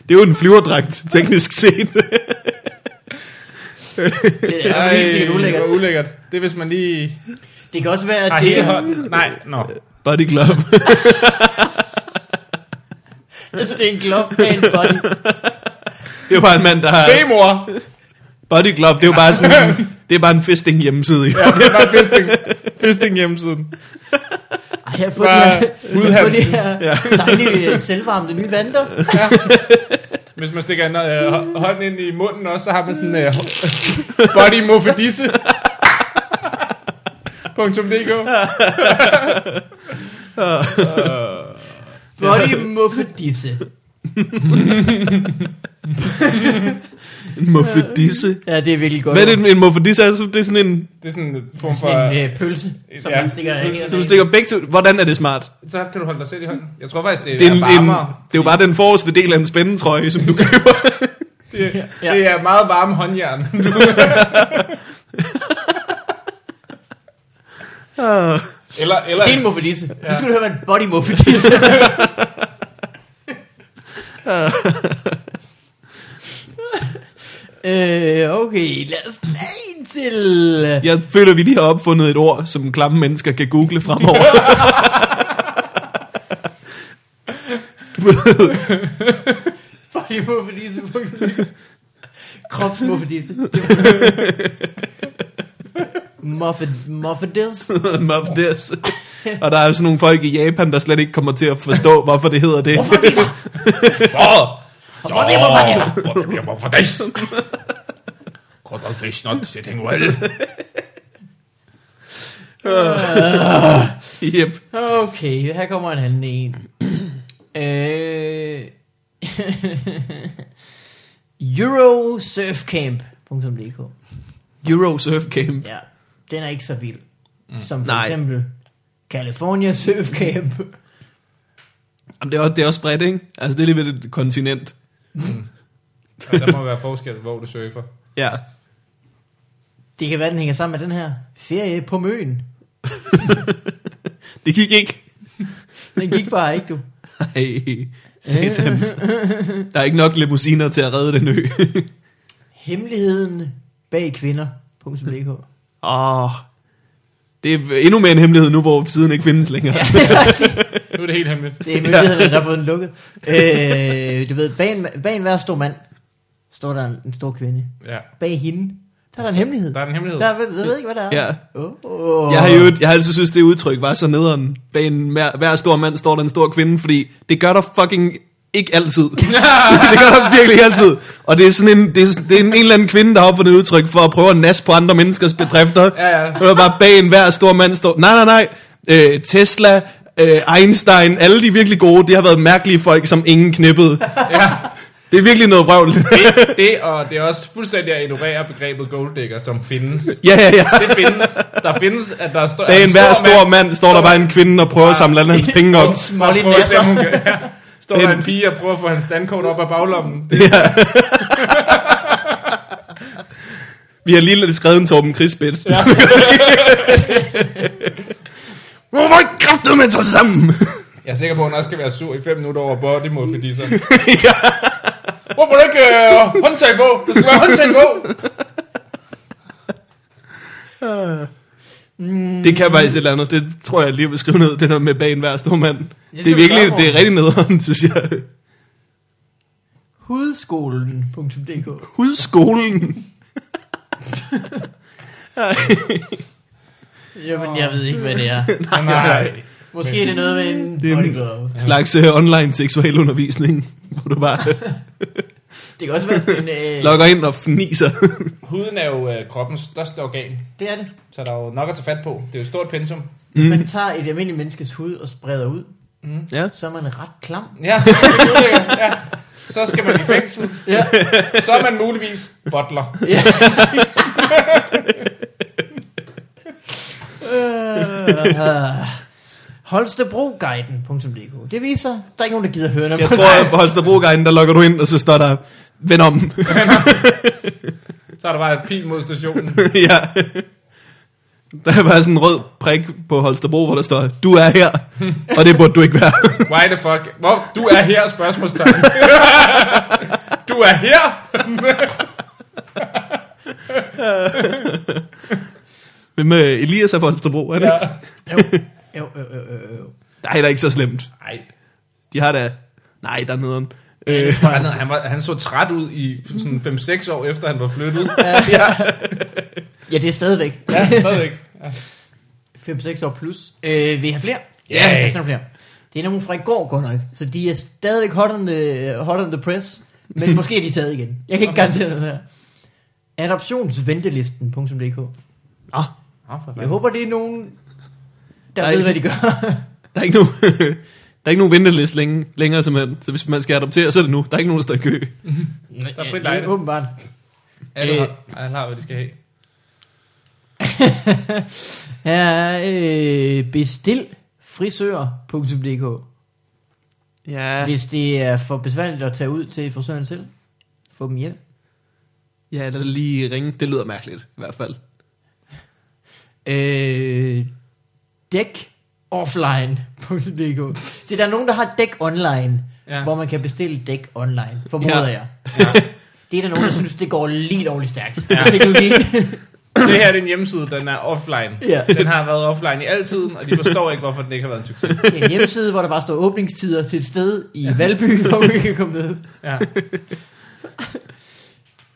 S3: det er jo en flyverdragt, teknisk set.
S2: Det er helt sikkert ulækkert.
S1: hvor ulækkert. Det er, hvis man lige
S2: Det kan også være, at det er.
S1: Nej, nå.
S3: Body glove.
S2: altså, det er en glove af en body.
S3: Det er bare en mand, der har...
S1: Se, mor!
S3: Body glove, det er jo bare sådan... Det er bare en fisting hjemmeside.
S1: Ja, det er bare fisting, fisting hjemmesiden.
S2: Ej, jeg har fået
S1: Bare
S2: de her, jeg har fået de her dejlige, øh, selvvarmende nye vanter.
S1: Hvis man stikker en øh, hå- hånd ind i munden også, så har man sådan øh, body muffedisse. .dk
S2: Body muffedisse.
S3: En muffedisse.
S2: Ja, det er virkelig godt.
S3: Hvad er det, en muffedisse? Altså, det er sådan en...
S1: Det er sådan en form for...
S2: Sådan en øh, pølse, som
S1: Ja,
S2: man stikker af.
S3: Så du stikker begge to... Hvordan er det smart?
S1: Så kan du holde dig selv i hånden. Jeg tror faktisk, det er,
S3: Det er, en, en,
S1: varmere.
S3: det er jo bare den forreste del af en spændetrøje, som du køber.
S1: Det,
S2: Ja.
S1: det er meget varme håndjern.
S3: Ah.
S1: eller, eller,
S2: Det er en muffedisse. Nu skal du høre, hvad en body muffedisse Øh, okay, lad os tage en
S3: Jeg føler, vi lige har opfundet et ord, som klamme mennesker kan google fremover. Du ved,
S2: Body muffedisse. Kropsmuffedisse. Muffed, muffedisse.
S3: Muffedisse. Og der er sådan nogle folk i Japan, der slet ikke kommer til at forstå, hvorfor det hedder det.
S1: Åh!
S2: Hvorfor det var faktisk?
S1: Hvorfor hvorfor det? Godt og fisk, not sitting well.
S3: yep.
S2: Okay, her kommer en anden en. øh, Eurosurfcamp.dk
S3: Euro Surf Camp.
S2: Ja, den er ikke så vild. Som for
S3: Nej.
S2: eksempel California Surf Camp.
S3: Jamen, det, er også, det er også bredt, ikke? Altså, det er lige ved et kontinent.
S1: Ja, der må være forskel, hvor du surfer.
S3: Ja.
S2: Det kan være, den hænger sammen med den her. Ferie på Møn.
S3: Det gik ikke.
S2: Den gik bare ikke, du.
S3: Ej, satans. Der er ikke nok limousiner til at redde den ø.
S2: Hemmeligheden bag kvinder.dk
S3: Åh, det er endnu mere en hemmelighed nu, hvor siden ikke findes længere. Ja.
S1: Nu er det helt hemmeligt.
S2: Det er myndighederne, der har fået den lukket. Øh, du ved, bag en, bag en hver stor mand, står der en, en stor kvinde.
S1: Ja.
S2: Bag hende, der er en hemmelighed.
S1: Der er en hemmelighed.
S2: Der, er- jeg ved ikke, hvad der er.
S3: Ja.
S2: Oh, oh.
S3: Jeg har jo, jeg har altid synes det udtryk var så nederen. Bag en hver, hver stor mand står der en stor kvinde, fordi det gør der fucking ikke altid. det gør der virkelig ikke altid. Og det er sådan en, det er, det er en, en eller anden kvinde, der har opfundet et udtryk for at prøve at nas på andre menneskers bedrifter.
S1: Ja, ja.
S3: Og bare bag en hver stor mand står, nej, nej, nej, øh, Tesla, øh, Einstein, alle de virkelig gode, de har været mærkelige folk, som ingen knippede.
S1: Ja.
S3: Det er virkelig noget vrøvl.
S1: Det, det, og det er også fuldstændig at ignorere begrebet golddigger, som findes.
S3: ja, ja, ja.
S1: Det findes. Der findes, at der står...
S3: Bag en hver stor mand står der bare en kvinde og prøver at samle alle hans penge op.
S1: Om hun
S2: nasser.
S1: ja. Står der en pige og prøver at få hans dankort op af baglommen. Det,
S3: Ja. Vi har lige skrevet en Torben Chris-bit. Ja. Hvorfor ikke kræftet med sig sammen?
S1: jeg er sikker på, at hun også skal være sur i fem minutter over body modification. Hvorfor er der ikke øh, håndtag på? Der skal være håndtag på.
S3: Det kan faktisk et eller andet. Det tror jeg lige vil skrive ned. Det der med bag en hver stor mand. Det er virkelig, det er rigtig nederen, synes jeg.
S2: Hudskolen.dk
S3: Hudskolen.
S2: Jamen, jeg ved ikke, hvad det er.
S1: Nej, nej.
S2: Måske er det noget med en
S3: Det er en- slags uh, online seksualundervisning. Hvor du bare
S2: Det kan også være sådan en... Øh,
S3: logger ind og fniser.
S1: Huden er jo øh, kroppens største organ,
S2: det er det.
S1: så der er jo nok at tage fat på. Det er jo et stort pensum.
S2: Hvis man tager et almindeligt menneskes hud og spreder ud,
S3: ja.
S2: så er man ret klam.
S1: Ja, så, ja. så skal man i fængsel.
S2: Ja.
S1: Så er man muligvis butler.
S2: Ja. øh, Holstebroguiden.dk Det viser, der er ikke nogen, der gider høre noget
S3: Jeg tror, at på Holstebro-guiden, der logger du ind, og så står der, vend om.
S1: Så er der bare et pil mod stationen.
S3: ja. Der er bare sådan en rød prik på Holstebro, hvor der står, du er her, og det burde du ikke være.
S1: Why the fuck? Hvor, du er her, spørgsmålstegn. du er her?
S3: Hvem med Elias er på Holstebro, er det
S1: Ja.
S2: Jo, jo, jo, jo,
S3: det er ikke så slemt.
S1: Nej.
S3: De har da... Nej, der er nederen.
S1: Jeg
S3: Øh,
S1: tror, han, han, var, han så træt ud i sådan 5-6 år efter, han var flyttet.
S2: Ja, det er stadigvæk.
S1: Ja, stadigvæk. Ja.
S2: 5-6 år plus. Øh, vil I have flere?
S1: Ja.
S2: der er flere. Det er nogle fra i går, godt nok. Så de er stadigvæk hot on the, hot on the press. Men måske er de taget igen. Jeg kan ikke
S1: Okay.
S2: garantere noget her. Adoptionsventelisten.dk
S3: ah,
S2: Jeg håber, det er nogen, der
S3: Nej.
S2: ved, hvad de gør.
S3: der er ikke nogen... Der er ikke nogen venteliste længe, længere, simpelthen. Så hvis man skal adoptere, så er det nu. Der er ikke nogen, der står i kø.
S1: Der er frit
S2: ja,
S1: lejde.
S2: åbenbart.
S1: Alle, har, alle har, hvad de skal have.
S2: Her er øh, bestil frisør.dk
S3: Ja.
S2: Hvis det er for besværligt at tage ud til frisøren selv, få dem hjem.
S3: Ja, eller lige ringe. Det lyder mærkeligt, i hvert fald.
S2: Øh, dæk offline.dk Så der er nogen, der har dæk online,
S1: Ja.
S2: ja. hvor man kan bestille dæk online, formoder
S3: Ja.
S2: jeg.
S1: Ja.
S2: Det er der nogen, der synes, det går lige lovligt stærkt. Ja. Teknologien.
S1: Det her er en hjemmeside, den er offline.
S2: Ja.
S1: Den har været offline i altid, og de forstår ikke, hvorfor den ikke har været en succes.
S2: Det er en hjemmeside, hvor der bare står åbningstider til et sted i Valby, hvor man kan komme ned.
S1: Ja.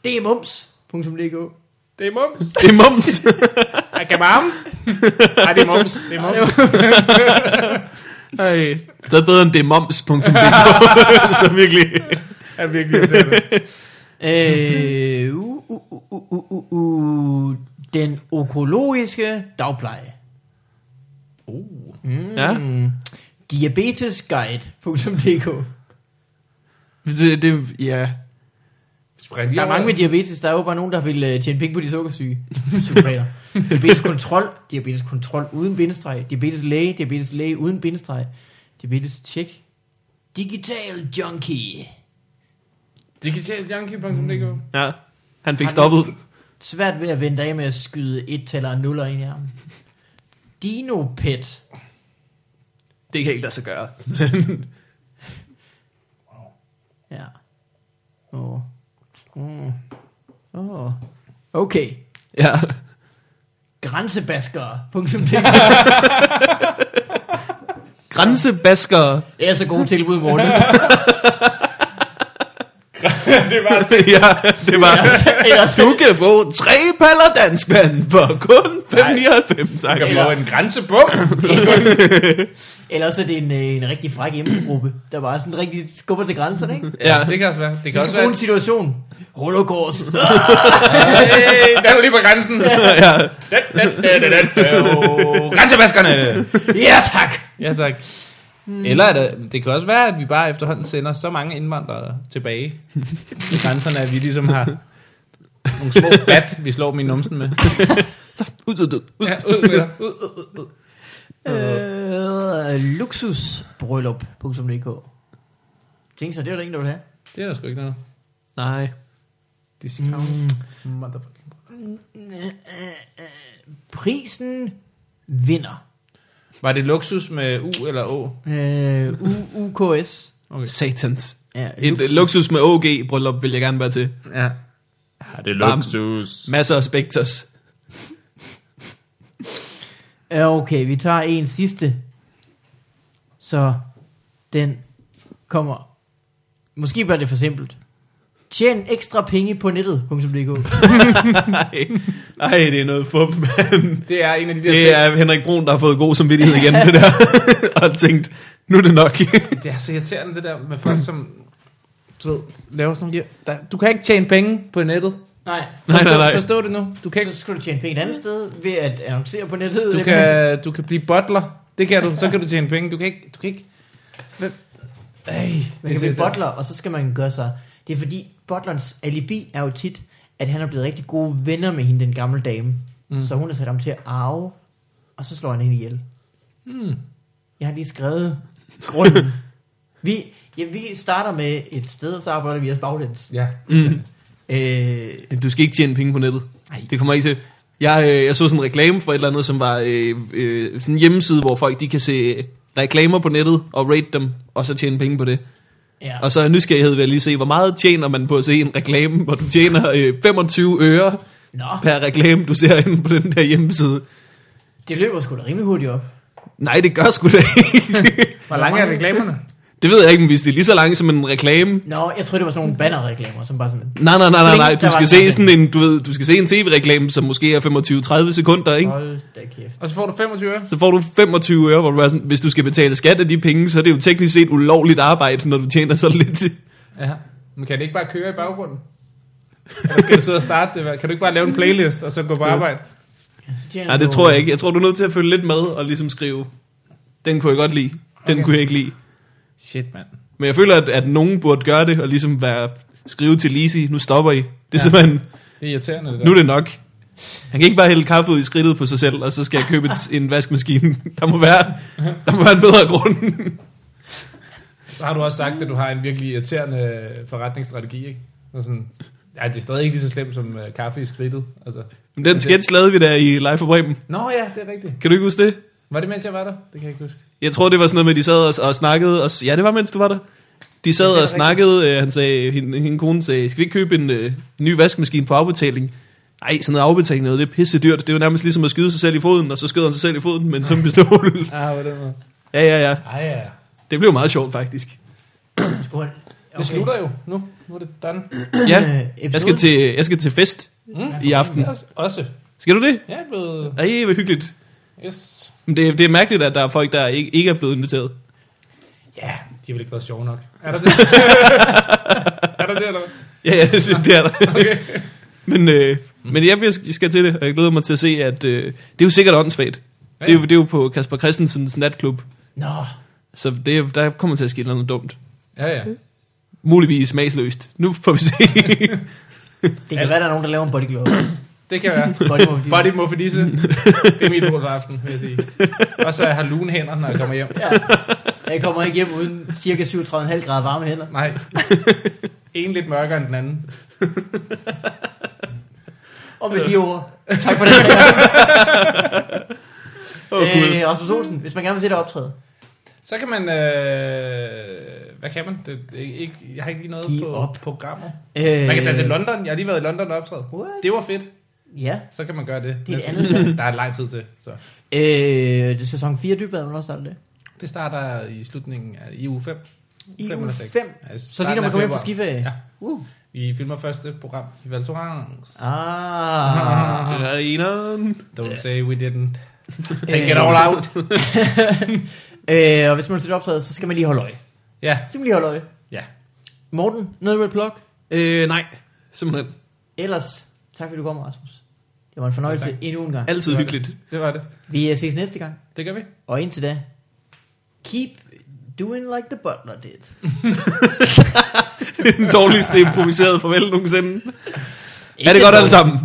S2: Det er mums.dk
S1: Det er mums.
S3: Det er mums.
S1: Man? Nej, det er mums. Det er mums.
S3: Ej, stadig bedre end det er moms.dk. så virkelig...
S1: er virkelig irriterende.
S2: Øh, uh, uh, uh, uh, uh, uh, den økologiske dagpleje.
S1: Uh.
S2: Mm.
S3: Ja.
S2: Diabetesguide.dk
S3: Det, det, ja.
S1: Spring lige
S2: Der er mange med diabetes. Der er jo bare nogen, der vil øh, tjene penge på de sukkersyge. Psykopater. diabetes kontrol. Diabetes kontrol uden bindestreg. Diabetes læge. Diabetes læge uden bindestreg. Diabetes check. Digital junkie.
S1: Digitaljunkie.dk
S3: ja. Han fik stoppet.
S2: Svært ved at vente af med at skyde et taler nuller ind i armen. Dinopet.
S3: Det kan ikke lade sig gøre.
S2: Ja. Åh. Mm. Åh. Okay.
S3: ja.
S2: Grænsebaskere.dk
S3: Grænsebaskere.
S2: Det er så gode tilbud, Morten.
S1: det var altså
S3: ja, det var...
S2: Ellers,
S3: Du kan få tre paller dansk vand for kun 5,99.
S1: Du kan få en grænsebom.
S2: ellers er det en, øh, en rigtig fræk hjemmegruppe, der bare sådan rigtig skubber til grænserne, ikke?
S1: Ja, det kan også være. Det kan også være.
S2: en situation. Holocaust.
S1: Hey, der er du lige på grænsen.
S3: ja.
S1: Den, den, den, den, den. Øh, Grænsevaskerne.
S2: ja, tak.
S1: Ja, tak. Mm. Eller er det, det kan også være, at vi bare efterhånden sender så mange indvandrere tilbage til grænserne, at vi ligesom har nogle små bat, vi slår dem i numsen med.
S3: Så, ud, ud, ud, ud.
S1: Ja, ud. Ud, ud, ud, ud.
S2: Øh, luxusbryllup.dk Tænk så, det er der ingen, der vil have.
S1: Det er der sgu ikke noget.
S3: Nej.
S1: Discount. Motherfucking.
S2: Prisen vinder.
S1: Var det luksus med U eller Å?
S2: Øh, U- UKS.
S1: Okay.
S3: Satans.
S2: Ja,
S3: Et øh, luksus med OG bryllup vil jeg gerne være til.
S1: Ja. Ja, det er
S3: luksus. Masser af spekters.
S2: Ja, Okay, vi tager en sidste. Så den kommer. Måske bliver det for simpelt. Tjen ekstra penge på nettet.dk
S3: Nej, nej, det er noget fup, mand.
S1: Det er en af de der
S3: Det er Henrik Brun, der har fået god samvittighed igen, det der. og tænkt, nu er det nok.
S1: Det er så irriterende det der med folk, som du ved, laver sådan nogle... Der, du kan ikke tjene penge på nettet.
S2: Nej.
S3: nej, nej, nej.
S1: Forstå det nu. Du kan,
S2: Så
S1: ikke,
S2: skal du tjene penge et andet sted ved at annoncere på nettet.
S1: du kan, du kan blive butler. Det kan du. Så kan du tjene penge. Du kan ikke... Du kan ikke Hvem? Ej,
S2: Man
S1: det
S2: kan
S1: er
S2: blive butler, og så skal man gøre sig... Det er fordi, butlerens alibi er jo tit, at han er blevet rigtig gode venner med hende, den gamle dame. Mm. Så hun har sat ham til at arve, og så slår han hende ihjel.
S1: Hmm.
S2: Jeg har lige skrevet grunden. vi, ja, vi starter med et sted, og så arbejder vi os baglæns.
S1: Ja.
S3: Mm.
S2: Øh,
S3: Du skal ikke tjene penge på nettet.
S2: Nej.
S3: Det kommer ikke til. Jeg, øh, jeg så sådan en reklame for et eller andet, som var øh, øh, sådan en hjemmeside, hvor folk de kan se reklamer på nettet og rate dem, og så tjene penge på det.
S2: ja.
S3: Og så er nysgerrighed ved at lige se, hvor meget tjener man på at se en reklame, hvor du tjener øh, 25 øre
S2: Nå,
S3: per reklame, du ser inde på den der hjemmeside.
S2: det løber sgu da rimelig hurtigt op.
S3: Nej, det gør sgu da ikke.
S1: Hvor lange er reklamerne?
S3: Det ved jeg ikke, men hvis det er lige så langt som en reklame.
S2: Nå, jeg tror det var sådan nogle bannerreklamer, som bare sådan...
S3: Nej, nej, nej, nej, nej. Du skal se sådan en, du ved, du skal se en tv-reklame, som måske er 25-30 sekunder, ikke?
S2: Hold da kæft.
S1: Og så får du 25 øre.
S3: Så får du 25 øre, hvor du er sådan, hvis du skal betale skat af de penge, så er det jo teknisk set ulovligt arbejde, når du tjener så lidt.
S1: Ja. Men kan det ikke bare køre i baggrunden? Eller skal du sidde og starte det? Kan du ikke bare lave en playlist, og så gå på arbejde?
S2: Ja,
S3: Nej, det
S2: du-
S3: tror jeg ikke. Jeg tror, du er nødt til at følge lidt med og ligesom skrive, den kunne jeg godt lide, den
S1: Okay.
S3: kunne jeg ikke lide.
S1: Shit, mand.
S3: Men jeg føler, at, at nogen burde gøre det, og ligesom være, skrive til Lisi, nu stopper I. Det er
S1: Ja.
S3: simpelthen,
S1: Det er irriterende, det der.
S3: nu er det nok. Han kan ikke bare hælde kaffe ud i skridtet på sig selv, og så skal jeg købe et, en vaskemaskine. Der må være, der må være en bedre grund.
S1: Så har du også sagt, at du har en virkelig irriterende forretningsstrategi, ikke? Og sådan, ja, det er stadig ikke lige så slemt som uh, kaffe i skridtet. Altså.
S3: Men den sketch lavede vi der i Live for Bremen.
S1: Nå ja, det er rigtigt.
S3: Kan du ikke huske det?
S1: Var det mens jeg var der? Det kan jeg ikke huske.
S3: Jeg tror, det var sådan noget med, at de sad og, og snakkede. Og, ja, det var, mens du var der. De sad
S1: Ja, det er
S3: og snakkede. Øh, han sagde, hende, hende kone sagde, skal vi ikke købe en øh, ny vaskemaskine på afbetaling? Nej, sådan noget afbetaling noget, det er pisse dyrt. Det er jo nærmest ligesom at skyde sig selv i foden, og så skød han sig selv i foden med en som pistol.
S1: Ah, på den måde.
S3: ja, ja, ja.
S1: Ej, ja.
S3: Det blev meget sjovt, faktisk.
S2: Skål.
S1: Det slutter jo nu. Nu er det done.
S3: Ja, jeg skal til, jeg skal til fest
S1: Mm.
S3: i aften.
S1: Også-.
S3: Skal du det?
S1: Jeg er blevet...
S3: Ej, hvor hyggeligt.
S1: Yes.
S3: Men det, det er mærkeligt, at der er folk, der ikke, ikke er blevet inviteret.
S1: Ja, de har vel ikke været sjove nok. Er der det? er der det, eller hvad?
S3: Ja, ja, det, er der.
S1: Okay.
S3: Men, øh, men jeg skal til det, og jeg glæder mig til at se, at øh, det er jo sikkert åndssvagt.
S1: Ja,
S3: Det, er jo, det er jo på Kasper Christensens natklub,
S2: Nå,
S3: så det, er- der kommer til at ske noget dumt.
S1: Ja, ja.
S3: Muligvis smagsløst. Nu får vi se.
S2: det kan
S1: Ja.
S2: være, der er nogen, der laver en body glove.
S1: Det kan være.
S2: Body
S1: Morphodisse. Det er for aften, vil jeg sige. Og så jeg har lune hænder, når jeg kommer hjem.
S2: Ja. Jeg kommer ikke hjem uden cirka 37,5 grader varme hænder.
S1: Nej. En lidt mørkere end den anden.
S2: Og med de ord. Tak for det.
S3: Åh, oh,
S2: øh, Rasmus Olsen, hvis man gerne vil se dig optræde.
S1: Så kan man... Øh, hvad kan man? Det, ikke, jeg har ikke lige noget
S2: Giv
S1: på
S2: op.
S1: programmet.
S2: Øh,
S1: Man kan tage til London. Jeg har lige været i London og optræde.
S2: What?
S1: Det var fedt.
S2: Ja.
S1: Så kan man gøre det.
S2: Det er et
S1: næste
S2: andet.
S1: Der er lang tid til. Så.
S2: Øh, det er sæson 4 dybvad, hvornår starter det?
S1: Det starter i slutningen af i uge 5.
S2: I uge
S1: eller seks.
S2: 5.
S1: Ja,
S2: Så lige når man kommer hjem fra skiferie.
S1: Ja.
S2: Uh.
S1: Vi filmer første program i Val Thorens.
S2: Ah.
S3: Grineren.
S1: Don't say we didn't. Take it all out.
S2: øh, og hvis man dig optræde, så skal man lige holde øje.
S1: Ja,
S2: Så skal man lige holde øje.
S1: ja.
S2: Morten, noget du vil plukke?
S3: Øh, nej, simpelthen.
S2: Ellers, tak fordi du kom, Rasmus. Det var en fornøjelse
S1: ja,
S2: endnu en gang.
S3: Altid
S1: det
S3: hyggeligt.
S1: Det. det var det.
S2: Vi øh, ses næste gang.
S1: Det gør vi.
S2: Og indtil da, keep doing like the butler did.
S3: den dårligste improviserede farvel nogensinde.
S2: Ikke
S3: er det godt alle sammen?